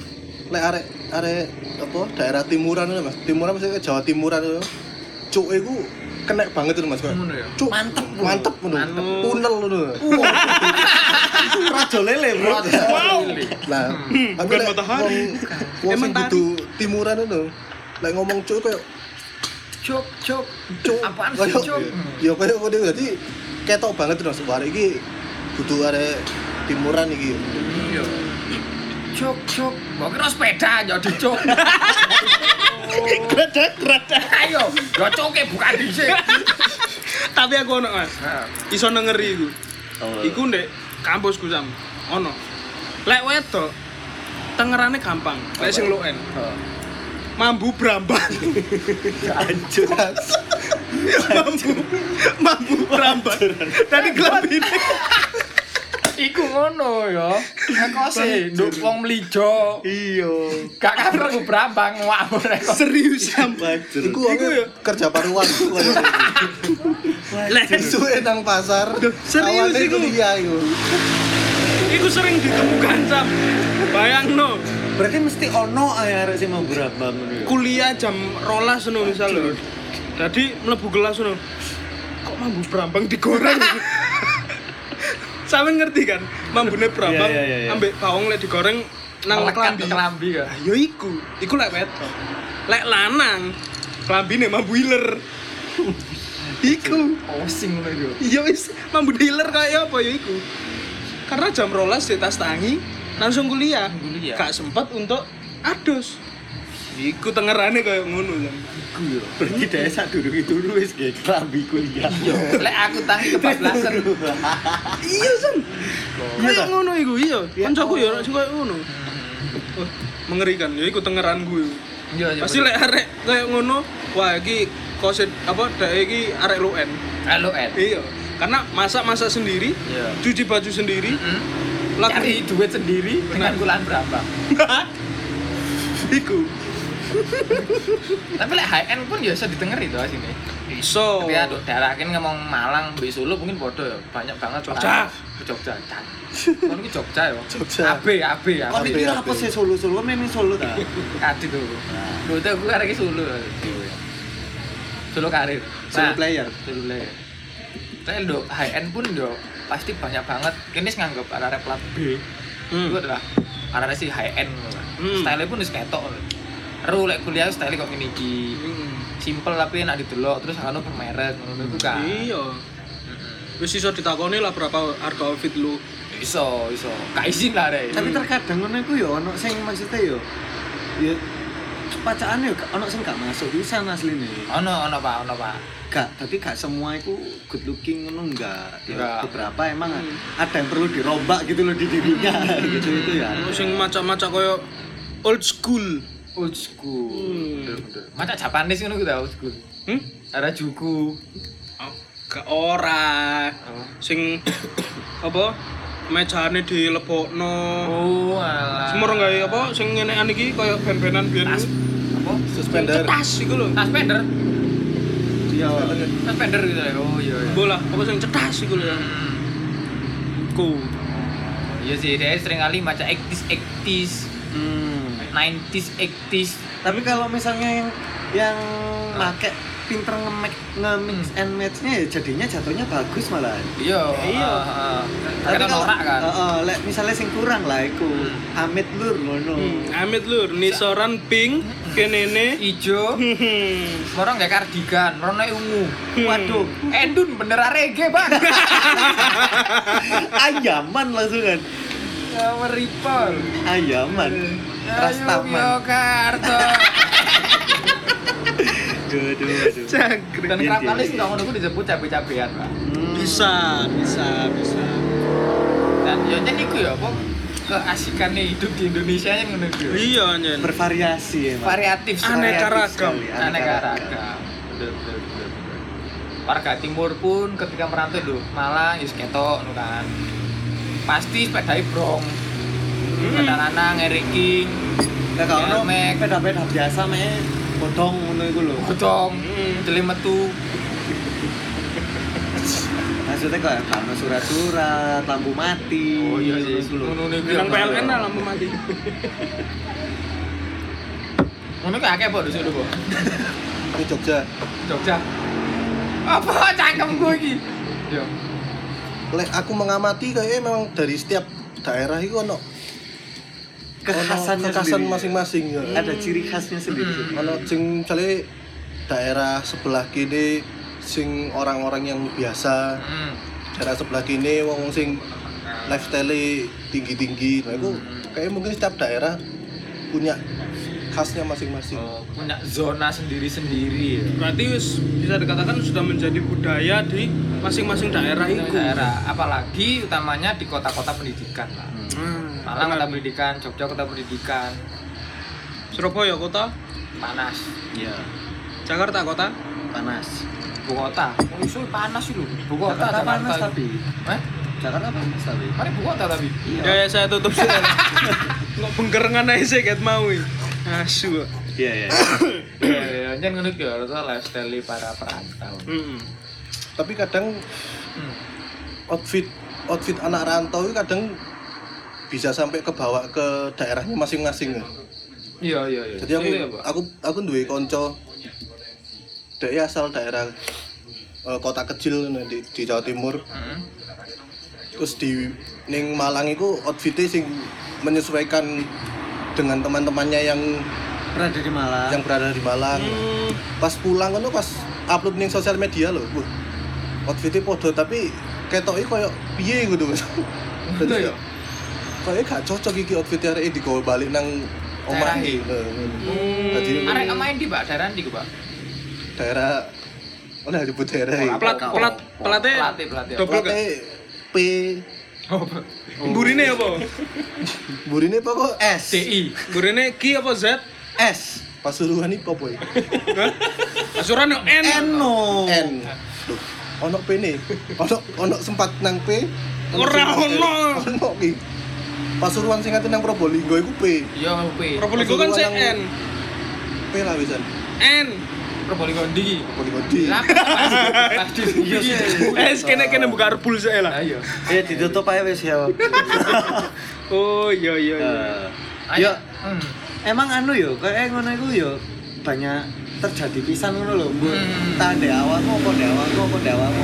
S5: lek arek arek apa daerah timuran itu Mas. Timuran misalnya Jawa Timuran itu. Cuk iku kena banget itu Mas.
S2: Ngono ya?
S5: Cuk,
S3: Mantep, bro.
S5: Mantep ngono.
S2: Mantep.
S5: Punel ngono.
S3: Rajo lele, Bro.
S2: Wow.
S5: Nah,
S1: Hmm,
S5: tapi
S1: bukan matahari.
S5: wong sing kudu timuran itu lek ngomong cuk kayak
S2: Cuk, cuk.
S5: cuk
S2: Apaan sih, cuk?
S5: Ya kayak ngono dadi ketok banget Mas. Bare iki kudu arek timuran iki.
S2: Iya. Cuk, cuk. Mbok kira sepeda jadi cuk.
S1: Gradak gradak.
S2: Ayo, yo cuke bukan dhisik.
S1: Tapi aku ono, Mas. Iso nengeri iku.
S3: Oh.
S1: Iku ndek kampusku sam. Ono. Lek wedok tengerane gampang. Lek sing loen. Mambu brambang.
S3: Hancur.
S1: mambu mambu brambang. Tadi kelebine.
S2: Iku ngono ya. Ekose nduk wong mlijo.
S3: Iya.
S2: Gak kabur aku brambang ngawur.
S1: Serius sam.
S3: Hancur.
S5: Iku
S1: Iku
S5: aku
S1: ya.
S5: kerja paruan
S1: Lek
S5: Suwe nang pasar.
S1: serius iku?
S5: kuliah iku.
S1: iku sering ditemukan sam. Bayangno.
S3: Berarti mesti ono ae arek sing mau berambang ngono ya.
S1: kuliah jam rolas ngono misal lho. Jadi mlebu kelas ngono. Kok mambu brambang digoreng? Sampeyan ngerti kan? Mambune Brambang
S3: Iya, iya, iya.
S1: ambek bawang lek digoreng nang
S2: Melekat
S1: klambi.
S2: ke kelambi ya.
S1: Yo iku, iku lek wedok. Lek lanang, klambine mambu iler. iku.
S2: Pusing ngono iku.
S1: Iya wis mambu dealer kayak apa ya iku. Karena jam rolas di tas tangi langsung kuliah.
S2: Kuliah.
S1: Gak sempat untuk adus. Iku tengerane kayak ngono kan.
S3: Berarti dhek sak durung itu wis ge klambi kuliah.
S2: Lek aku tangi kebablasan.
S1: Iya san. Kayak ngono iku iya. Kancaku ya sing kayak ngono. Wah, mengerikan ya iku tengeran gue.
S2: Iya, iya.
S1: Pasti lek arek kayak ngono, wah iki koset apa dek iki arek luen.
S2: Halo Ed.
S1: Iya. Karena masak-masak sendiri,
S2: Iya.
S1: cuci baju sendiri,
S2: Hmm.
S1: laku
S2: Cari duit sendiri dengan bulan berapa?
S1: iku.
S2: Tapi lek high end pun ya bisa didengar itu sini.
S1: Iso.
S2: Tapi daerah kan ngomong Malang, di Solo mungkin bodoh ya. Banyak banget
S1: Jogja.
S2: Ke Jogja. Kan. Kan ki Jogja ya.
S5: Jogja.
S2: AB, AB ya.
S3: Kon iki apa sih Solo-Solo memang Solo ta?
S2: Kadi tuh. Lho itu aku arek ki Solo. Solo karir.
S3: Solo
S2: Nah,
S3: player.
S2: Solo player. Tapi do high end pun do pasti banyak banget. Kini nganggap arek plat B.
S1: Hmm.
S2: Itu adalah arek si high end.
S1: Hmm.
S2: Style pun wis ketok. Ru lek kuliah style kok ngene iki.
S1: Hmm.
S2: Simple tapi enak didelok terus anu bermerek ngono iku kan.
S1: Iya. Wis iso ditakoni lah berapa harga outfit lu.
S2: Iso, iso. Gak izin lah rek.
S3: Tapi terkadang ngono iku ya ono sing maksudnya ya ya pacaan ya ono sing gak masuk bisa asline.
S2: ono ono Pak, ono Pak.
S3: Gak, tapi gak semua itu good looking ngono enggak. Ya, beberapa emang
S1: Hmm.
S3: ada yang perlu dirombak gitu loh di dirinya gitu itu ya.
S1: Ono sing macam-macam koyo old school.
S2: Old school.
S1: Hmm.
S2: Macam Japanese ngono ku old school.
S1: Hmm?
S2: Ada juku.
S1: Oh, Gak ora. Sing apa? Mejane dilebokno.
S2: Oh, alah.
S1: Semua gawe apa sing ngenekan iki koyo ben-benan biyen.
S2: Tas apa?
S5: Suspender.
S1: Tas iku lho.
S2: Tas pender.
S3: Iya.
S2: Tas pender gitu ya. Oh iya iya.
S1: Bola, apa sing cetas iku lho.
S2: Hmm.
S1: Ku.
S2: Iya sih, dia sering kali macam 80s 80s,
S3: Hmm.
S2: 90s 80s.
S3: Tapi kalau misalnya yang yang make pinter nge-mix nge-mix and match-nya ya jadinya jatuhnya bagus malah.
S2: Iya,
S1: Iya.
S2: heeh.
S3: Tapi kalau
S2: norak kan.
S3: Heeh, lek misalnya sing kurang lah iku. Amit lur ngono.
S1: Hmm, amit lur, nisoran pink, kenene.
S2: Ijo,
S1: Hmm.
S2: orang kayak kardigan, warna ungu.
S3: Waduh,
S2: Endun bener reggae, Bang.
S3: ayaman langsung kan.
S2: Ya meripol.
S3: Ayaman. Rastaman.
S2: Yogyakarta.
S3: Aduh, aduh, aduh.
S1: Jangkrik.
S2: Dan kerap kali sih ngono ku disebut cabe-cabean, Pak.
S3: Hmm.
S1: Bisa, bisa, bisa.
S2: Dan ya jen iku ya apa keasikannya hidup di Indonesia yang ngono ya.
S1: Iya, nyen.
S3: Bervariasi emang.
S2: Variatif.
S1: Aneka ragam.
S2: Aneka ragam. Bener, bener, bener, bener. Warga timur pun ketika merantau lho, Malang ya ketok ngono kan. Pasti sepeda brong. Sepeda lanang, Eric King,
S3: Lah kalau ono
S2: Helmet.
S3: peda-peda biasa me bodong ngono iku lho.
S2: Gotong,
S1: Hmm.
S2: jeli metu.
S3: Maksudnya kayak kalau surat-surat, lampu mati.
S2: Oh iya
S3: ngono iku lho.
S2: ngono iku.
S1: Bilang
S2: ya.
S1: PLN lah lampu mati.
S2: Ngono ku akeh po di situ, Po.
S5: Jogja.
S2: Jogja. Apa cangkem gue iki? Yo.
S5: Lek aku mengamati kayaknya memang dari setiap daerah itu ono
S3: Kekhasannya
S5: kekhasan masing-masing ya.
S3: Ada ciri khasnya sendiri.
S2: Hmm.
S5: Ono sing misalnya daerah sebelah kini sing orang-orang yang biasa,
S2: Hmm.
S5: daerah sebelah kini wong sing lifestyle tinggi-tinggi. Nah, itu kayak mungkin setiap daerah punya khasnya masing-masing.
S2: Oh, punya zona sendiri-sendiri ya.
S1: Berarti bisa dikatakan sudah menjadi budaya di masing-masing daerah itu.
S2: daerah, apalagi utamanya di kota-kota pendidikan lah.
S1: Hmm.
S2: Malang kota pendidikan, Jogja kota pendidikan,
S1: Surabaya kota,
S2: panas.
S3: Iya,
S1: Jakarta kota.
S3: panas.
S2: Ibu kota, oh panas itu. Ibu kota
S3: Jakarta
S2: Jakarta.
S3: panas tapi.
S2: Eh?
S3: Jakarta panas tapi.
S2: Mari ibu kota tapi.
S1: Ya, ya saya tutup sih. Nggak bengkerengan aja sih ket mau. Asu.
S3: Iya, iya.
S2: Ya, ya, jangan ngono ki harus lifestyle para perantau.
S1: Hmm.
S5: Tapi kadang
S2: Hmm.
S5: outfit outfit anak rantau itu kadang bisa sampai ke bawah ke daerahnya masing-masing. ya.
S2: Iya, iya, iya.
S5: Jadi aku
S2: Iya, Pak.
S5: aku aku duwe konco dia asal daerah eh, kota kecil di, di Jawa Timur.
S2: Hmm.
S5: terus di ning Malang itu outfitnya sing menyesuaikan dengan teman-temannya yang
S3: berada di Malang
S5: yang berada di Malang
S1: Hmm,
S5: pas pulang kan pas upload ning sosial media loh wah, outfitnya podo tapi ketoknya koyo piye gitu
S2: Itu ya?
S5: kayaknya gak cocok iki outfitnya hari ini digawa balik nang omah
S2: Daerah.
S1: Hmm.
S5: Jadi
S2: Arek main di Pak, daerah ku, Pak?
S5: daerah mana disebut daerah iki?
S1: Plat plat platnya
S2: Pelatih, Oh,
S1: Burine apa?
S5: burine apa kok S
S2: DI.
S1: Burine Ki apa Z?
S5: S Pasuruan ini apa ya?
S1: Hah? Asuran yo N.
S3: Eno
S5: N Duh, ono P nih ono ono sempat nang P
S1: Ora ono.
S5: ono ki Pasuruan sing nang Probolinggo iku P
S2: Iya, P.
S1: Probolinggo kan
S5: Pasuruan
S1: CN.
S5: P lah wisan
S1: N.
S2: Probolinggo ndi?
S5: Probolinggo di
S2: Lah, Iya.
S1: Eh, kene kene buka rebul saya lah.
S2: Ayo.
S3: ya ditutup aja wis ya
S1: Oh iya iya iya.
S3: Eh,
S2: Ayo.
S3: ya
S2: Hmm.
S3: emang anu yo kayak ngono iku yo banyak terjadi pisan ngono lho mbok
S2: Hmm.
S3: tak ndek awakmu apa ndek awakmu apa ndek awakmu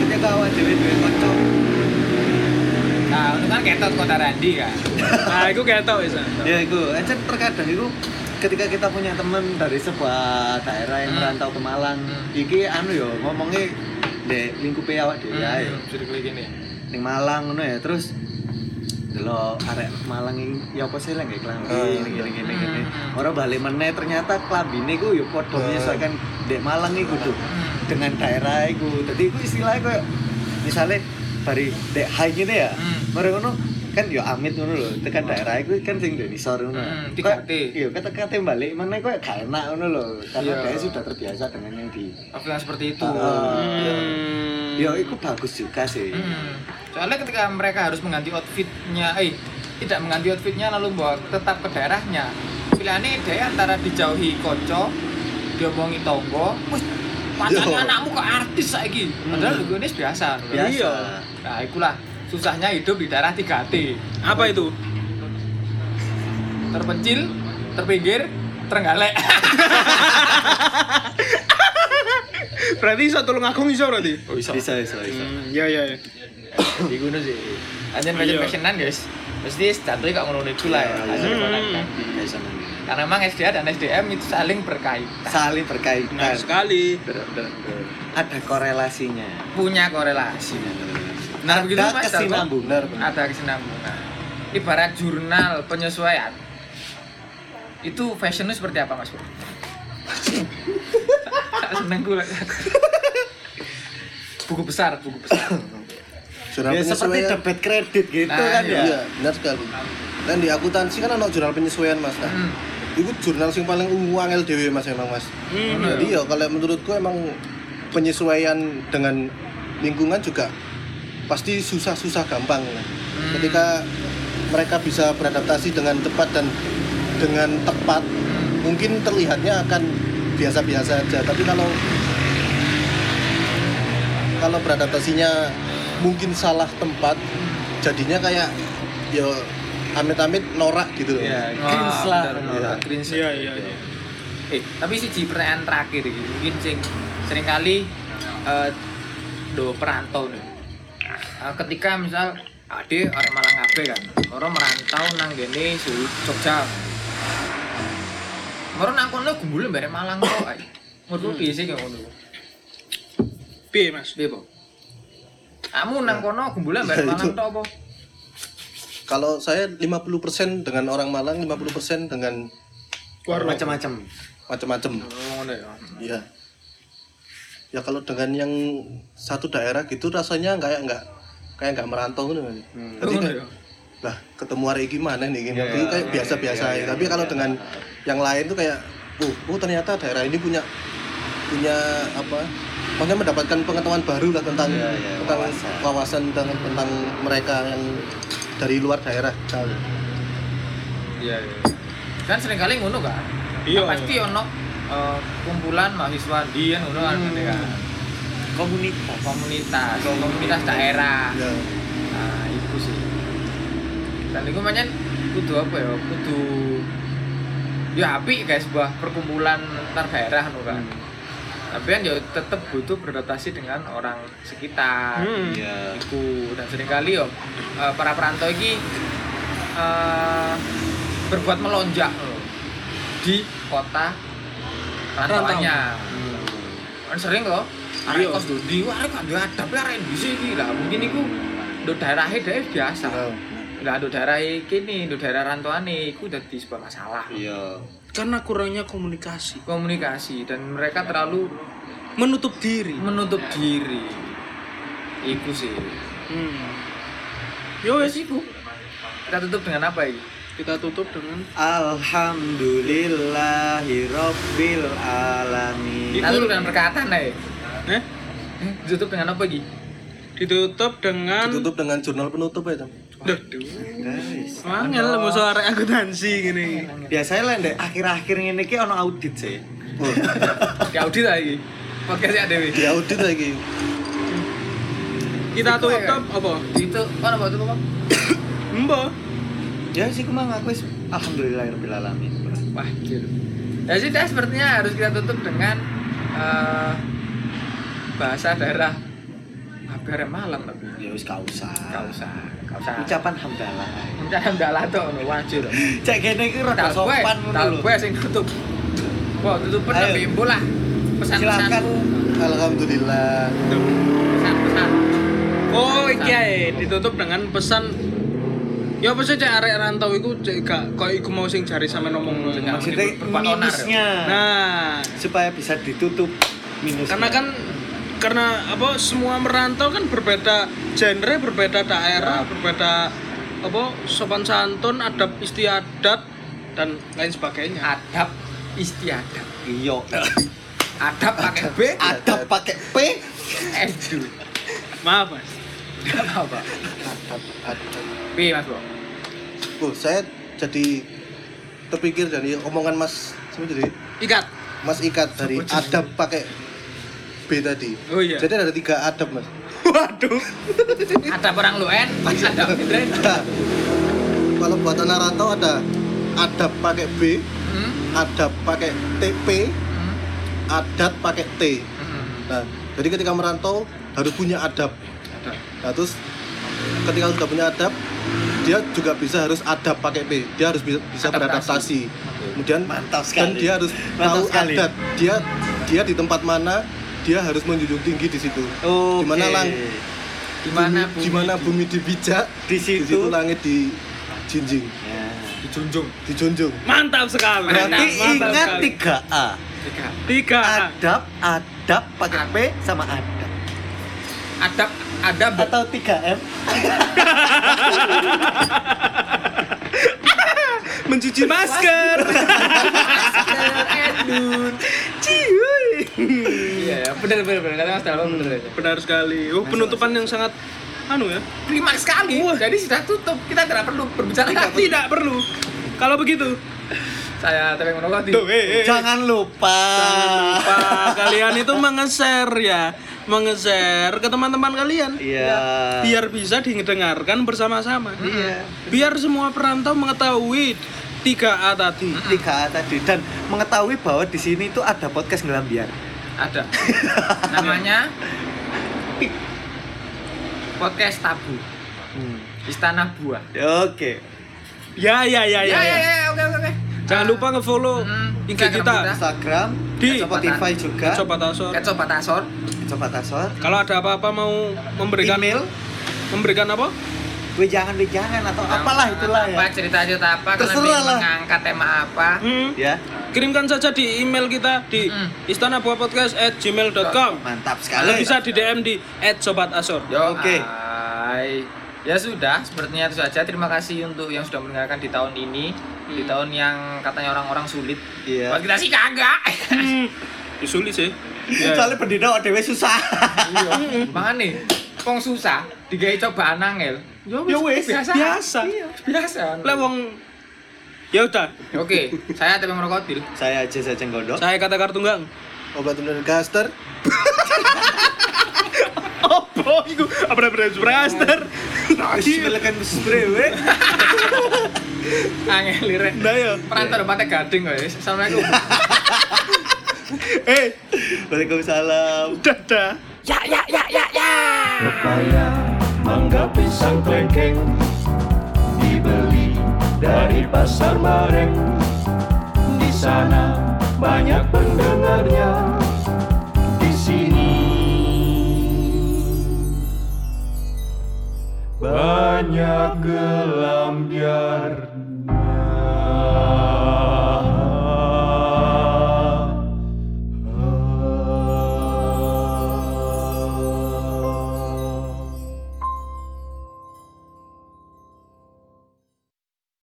S3: ketika awak dhewe duwe kanca
S2: Nah, itu kan ketot kota Randi kan.
S1: Nah, iku ketok wis.
S3: ya iku aja terkadang iku ketika kita punya teman dari sebuah daerah yang
S2: Hmm.
S3: merantau ke Malang
S2: Hmm.
S3: iki anu yo ngomongnya ndek lingkupe awak dhewe ae yo
S2: Sudah klik ini.
S3: ning Malang ngono ya terus delok arek Malang iki ya apa sih lek klambi
S5: Hmm.
S3: ngene ngene ngene ngene
S2: Hmm.
S3: ora balik meneh ternyata klambine ku yo padha
S5: Hmm.
S3: menyesuaikan dek Malang iku tuh
S2: Hmm.
S3: dengan daerah iku dadi iku istilahnya koyo misale bari dek high ngene ya
S2: Hmm.
S3: bareng ngono kan yo amit ngono lho tekan daerah iku kan sing ndek isor ngono
S2: Hmm, 3T.
S3: iya kata-kata balik meneh koyo gak enak ngono lho karena
S2: Iya.
S3: dia sudah terbiasa dengan yang di
S2: Offline seperti itu.
S3: Ah.
S1: Hmm.
S3: yo iku bagus juga sih
S2: Hmm. Soalnya ketika mereka harus mengganti outfitnya, eh tidak mengganti outfitnya lalu bawa tetap ke daerahnya. Pilihannya dia antara dijauhi koco, diomongi tonggo, wih pacarnya
S5: Yo.
S2: anakmu ke artis saiki. Padahal hmm. ini biasa.
S3: biasa
S1: Iya.
S2: Nah, itulah susahnya hidup di daerah 3T.
S1: Apa itu?
S2: Terpencil, terpinggir, terenggalek.
S1: Berarti iso tulung agung iso berarti.
S2: Oh,
S3: bisa bisa bisa
S1: Hmm, iya iya iya.
S2: Di gunung sih. Anjen fashion
S1: Iya.
S2: fashionan guys. Mesti jatuhnya kok ngono iku lah ya.
S3: Iya,
S2: hasil
S1: iya.
S3: Bisa menang.
S2: Karena memang SDA dan SDM itu saling berkaitan.
S3: saling berkaitan
S1: Benar sekali.
S3: Ada korelasinya
S2: punya korelasi. Nah, begitu
S3: ada
S2: Mas
S3: kesinambungan
S5: benar benar.
S2: Ada kesinambungan. Ibarat jurnal penyesuaian. Itu fashionnya seperti apa, Mas? Bro? Seneng gue. buku besar, buku besar.
S5: jurnal
S3: ya seperti debit kredit gitu
S2: Nah,
S3: kan ya
S5: iya benar sekali dan di akuntansi kan ada jurnal penyesuaian mas nah
S2: Hmm.
S5: itu jurnal sing paling ungu angel dewe mas emang mas
S1: Hmm.
S5: jadi ya kalau menurutku emang penyesuaian dengan lingkungan juga pasti susah-susah gampang nah.
S2: Hmm.
S5: ketika mereka bisa beradaptasi dengan cepat dan dengan tepat
S2: Hmm.
S5: mungkin terlihatnya akan biasa-biasa aja tapi kalau kalau beradaptasinya mungkin salah tempat jadinya kayak ya amit-amit norak gitu loh
S3: ya
S2: Wah,
S3: cringe lah
S5: Iya.
S2: cringe.
S1: Iya iya iya.
S2: Eh, tapi sih pertanyaan terakhir iki. Mungkin sing sering kali eh do perantau nih. Eh, ketika misal ade orang Malang kabeh kan, orang merantau nang gene Jogja. Moro nang kono gumbule bareng Malang kok. ay. Menurutku piye sih kayak ngono?
S1: Piye, Mas?
S2: Piye, Po? Kamu nang kono gumbule bareng Malang tok apa?
S5: kalau saya 50% dengan orang Malang 50% dengan
S1: Warlock.
S3: macam-macam
S5: macam-macam
S2: Oh, ngono ya.
S5: Iya. Ya kalau dengan yang satu daerah gitu rasanya kayak nggak kayak nggak merantau gitu.
S3: Hmm.
S5: Jadi
S2: Oh,
S5: kayak,
S2: iya.
S5: lah ketemu hari gimana nih gini.
S3: Iya,
S5: Tapi kayak
S3: iya,
S5: biasa-biasa
S3: iya,
S5: aja.
S3: iya,
S5: Tapi
S3: iya,
S5: kalau
S3: iya.
S5: dengan yang lain tuh kayak oh, oh ternyata daerah ini punya punya apa? Maksudnya mendapatkan pengetahuan baru lah tentang
S3: Iya, iya,
S5: tentang
S3: wawasan.
S5: wawasan tentang, tentang mereka yang dari luar daerah.
S2: Iya, iya. Kan sering kali ngono kan.
S1: Iya.
S2: Kan pasti ono eh, kumpulan mahasiswa di kan ngono kan
S3: Hmm.
S2: kan.
S3: komunitas
S2: Komunitas, komunitas daerah.
S5: Ya.
S2: Nah, itu sih. Dan itu macam kudu apa ya? Kudu ya apik guys sebuah perkumpulan antar daerah kan. tapi kan ya tetap butuh beradaptasi dengan orang sekitar
S1: Hmm.
S3: Iya.
S2: iku dan sering kali yo eh, para perantau ini eh, berbuat melonjak loh, di kota rantauannya kan sering loh. Arek
S1: Iya.
S2: kos dodi wah arek kan ada tapi arek di sini. Lah mungkin iku do daerahnya dia biasa.
S5: Nah,
S2: lah do daerah kini do daerah rantauane iku dadi sebuah masalah.
S3: Iya.
S1: Karena kurangnya komunikasi,
S2: komunikasi dan mereka terlalu
S1: menutup diri.
S2: menutup diri. Iku sih.
S1: Hmm. Yo wes iku.
S2: kita tutup dengan apa ini
S1: Kita tutup dengan
S3: Alhamdulillahirabbil alamin.
S2: kita tutup dengan perkataan ya
S1: eh
S2: Eh, ditutup dengan apa iki
S1: ditutup dengan
S5: Ditutup dengan jurnal penutup ya, Tam.
S1: Duh,
S3: Guys.
S1: Angel mau suara akuntansi gini.
S3: Biasanya lah ndek akhir-akhir ngene iki ono audit sih.
S2: Di audit lagi podcast ya Dewi
S5: di audit lagi.
S1: Kita
S2: ya,
S1: tutup apa?
S2: itu buat itu apa
S1: Mbak.
S3: Ya sih kumang aku wis alhamdulillahirabbil alamin.
S2: wah gitu ya sudah sepertinya harus kita tutup dengan eh, bahasa daerah ya malam tapi
S3: Ya wis usah,
S2: gak usah.
S3: Ucapan hamdalah.
S2: Ucapan dalah tuh ono wajib.
S3: Cek kene iki rada sopan ngono lho.
S2: gue sing tutup. Wah, tutupan
S3: Ayo.
S2: tapi ibu lah.
S3: Silakan.
S2: Pesan-pesanmu,
S5: Alhamdulillah.
S2: pesan-pesan.
S1: Oh, iki ae ditutup dengan pesan Ya apa sih cek arek rantau iku cek gak koyo iku mau sing jari sampe ngomong
S2: Jangan
S3: Maksudnya minusnya
S1: Nah,
S3: supaya bisa ditutup minusnya.
S1: karena kan karena apa semua merantau kan berbeda genre, berbeda daerah, berbeda apa sopan santun, adab istiadat dan lain sebagainya.
S2: Adab istiadat.
S3: iya.
S2: Adab pakai B,
S3: Ada pakai P.
S2: edu.
S1: Maaf, Mas.
S2: Gak apa-apa. Mas Bro.
S5: Oh, saya jadi terpikir dari omongan Mas siapa jadi
S1: Ikat.
S5: Mas Ikat dari adab pakai B tadi.
S1: Oh iya.
S5: Jadi ada tiga adab Mas.
S1: Waduh.
S2: Adab orang Luen, adab Indra.
S5: Nah, kalau buat anak rantau ada adab pakai B,
S2: Hmm.
S5: adab pakai TP,
S2: Hmm.
S5: adat pakai T.
S2: Hmm.
S5: Nah, jadi ketika merantau harus punya adab.
S2: Adab.
S5: Nah, terus ketika sudah punya adab, dia juga bisa harus adab pakai P. Dia harus bisa,
S2: Adaptasi.
S5: beradaptasi. Kemudian
S3: Mantap
S5: dan
S3: sekali.
S5: dia harus
S3: Mantap
S5: tahu
S3: sekali.
S5: adat. Dia dia di tempat mana dia harus menjunjung tinggi di situ. Mana lang
S2: Di mana
S5: bumi, di mana bumi dipijak,
S3: Di
S5: di situ
S3: situ.
S5: langit dijinjing,
S3: Ya.
S2: dijunjung.
S5: dijunjung.
S1: Mantap sekali.
S3: Berarti
S1: Mantap
S3: ingat
S1: sekali.
S3: 3A.
S2: Tiga.
S1: Tiga.
S3: Adab, adab pakai P sama adab.
S2: Adab, adab.
S3: Atau 3M.
S1: Mencuci masker. Ciuy.
S2: Iya, ya, benar benar benar. Kata Mas Dalwa benar.
S1: Benar sekali. Oh, penutupan yang sangat anu ya.
S2: Klimaks sekali. Jadi sudah tutup. Kita tidak perlu berbicara
S1: Tidak,
S2: lagi.
S1: tidak perlu. Kalau begitu,
S2: Saya tapi menolak di.
S1: Tuh, eh, eh.
S3: Jangan lupa.
S1: Pak, kalian itu mengeser ya, mengeser ke teman-teman kalian.
S3: Iya.
S1: Biar bisa didengarkan bersama-sama.
S3: Iya.
S1: Biar semua perantau mengetahui 3A tadi.
S3: 3A tadi dan mengetahui bahwa di sini tuh ada podcast ngelambiar.
S2: Ada. Namanya podcast tabu.
S3: Hmm.
S2: Istana Buah.
S3: Oke.
S1: Ya, ya, ya, ya.
S2: Ya ya
S1: ya.
S2: ya, oke oke oke.
S1: Jangan lupa nge-follow
S2: Hmm,
S1: IG
S2: Instagram
S1: kita.
S3: Instagram,
S1: Di
S3: Spotify juga.
S1: Coba Tasor.
S2: Ketso Patasor.
S3: Coba tasor.
S1: Kalau ada apa-apa mau memberikan
S3: Email,
S1: memberikan apa?
S3: wejangan-wejangan atau apalah itulah
S2: Apa
S3: ya.
S2: cerita-cerita apa?
S3: Terserah
S2: ingin
S3: lah.
S2: mengangkat tema apa?
S1: Hmm.
S3: Ya,
S1: Kirimkan saja di email kita di
S2: Mm.
S1: istanabuahpodcast@gmail.com.
S3: mantap
S1: Atau
S3: sekali.
S1: bisa di DM di @sobatasor.
S2: Yo,
S3: Oke.
S2: hai. Ya sudah, sepertinya itu saja. Terima kasih untuk yang sudah mendengarkan di tahun ini, di tahun yang katanya orang-orang sulit.
S3: Iya.
S2: Buat kita sih kagak.
S1: Hmm. Ya, sulit sih. Ya.
S3: Soalnya pendino dewe susah.
S2: Iya. Makanya, kong susah, digawe cobaan angel.
S1: Ya wes,
S2: biasa.
S1: biasa.
S2: Iya, biasa.
S1: Lah wong Ya udah,
S2: Oke, saya Tepeng Merokotil.
S3: Saya aja saja nggodok.
S1: saya kata kartunggang.
S5: Obat bener gaster.
S1: Apa iku? Apa bener praster?
S3: Silakan spray we.
S2: Angel lirek.
S1: Nah ya.
S2: Perantau depannya gading guys. Assalamualaikum.
S5: Eh,
S3: Waalaikumsalam.
S5: dadah.
S4: Pepaya, mangga, pisang, klengkeng Dibeli dari pasar Mareng Di sana banyak pendengarnya banyak gelam jarnya.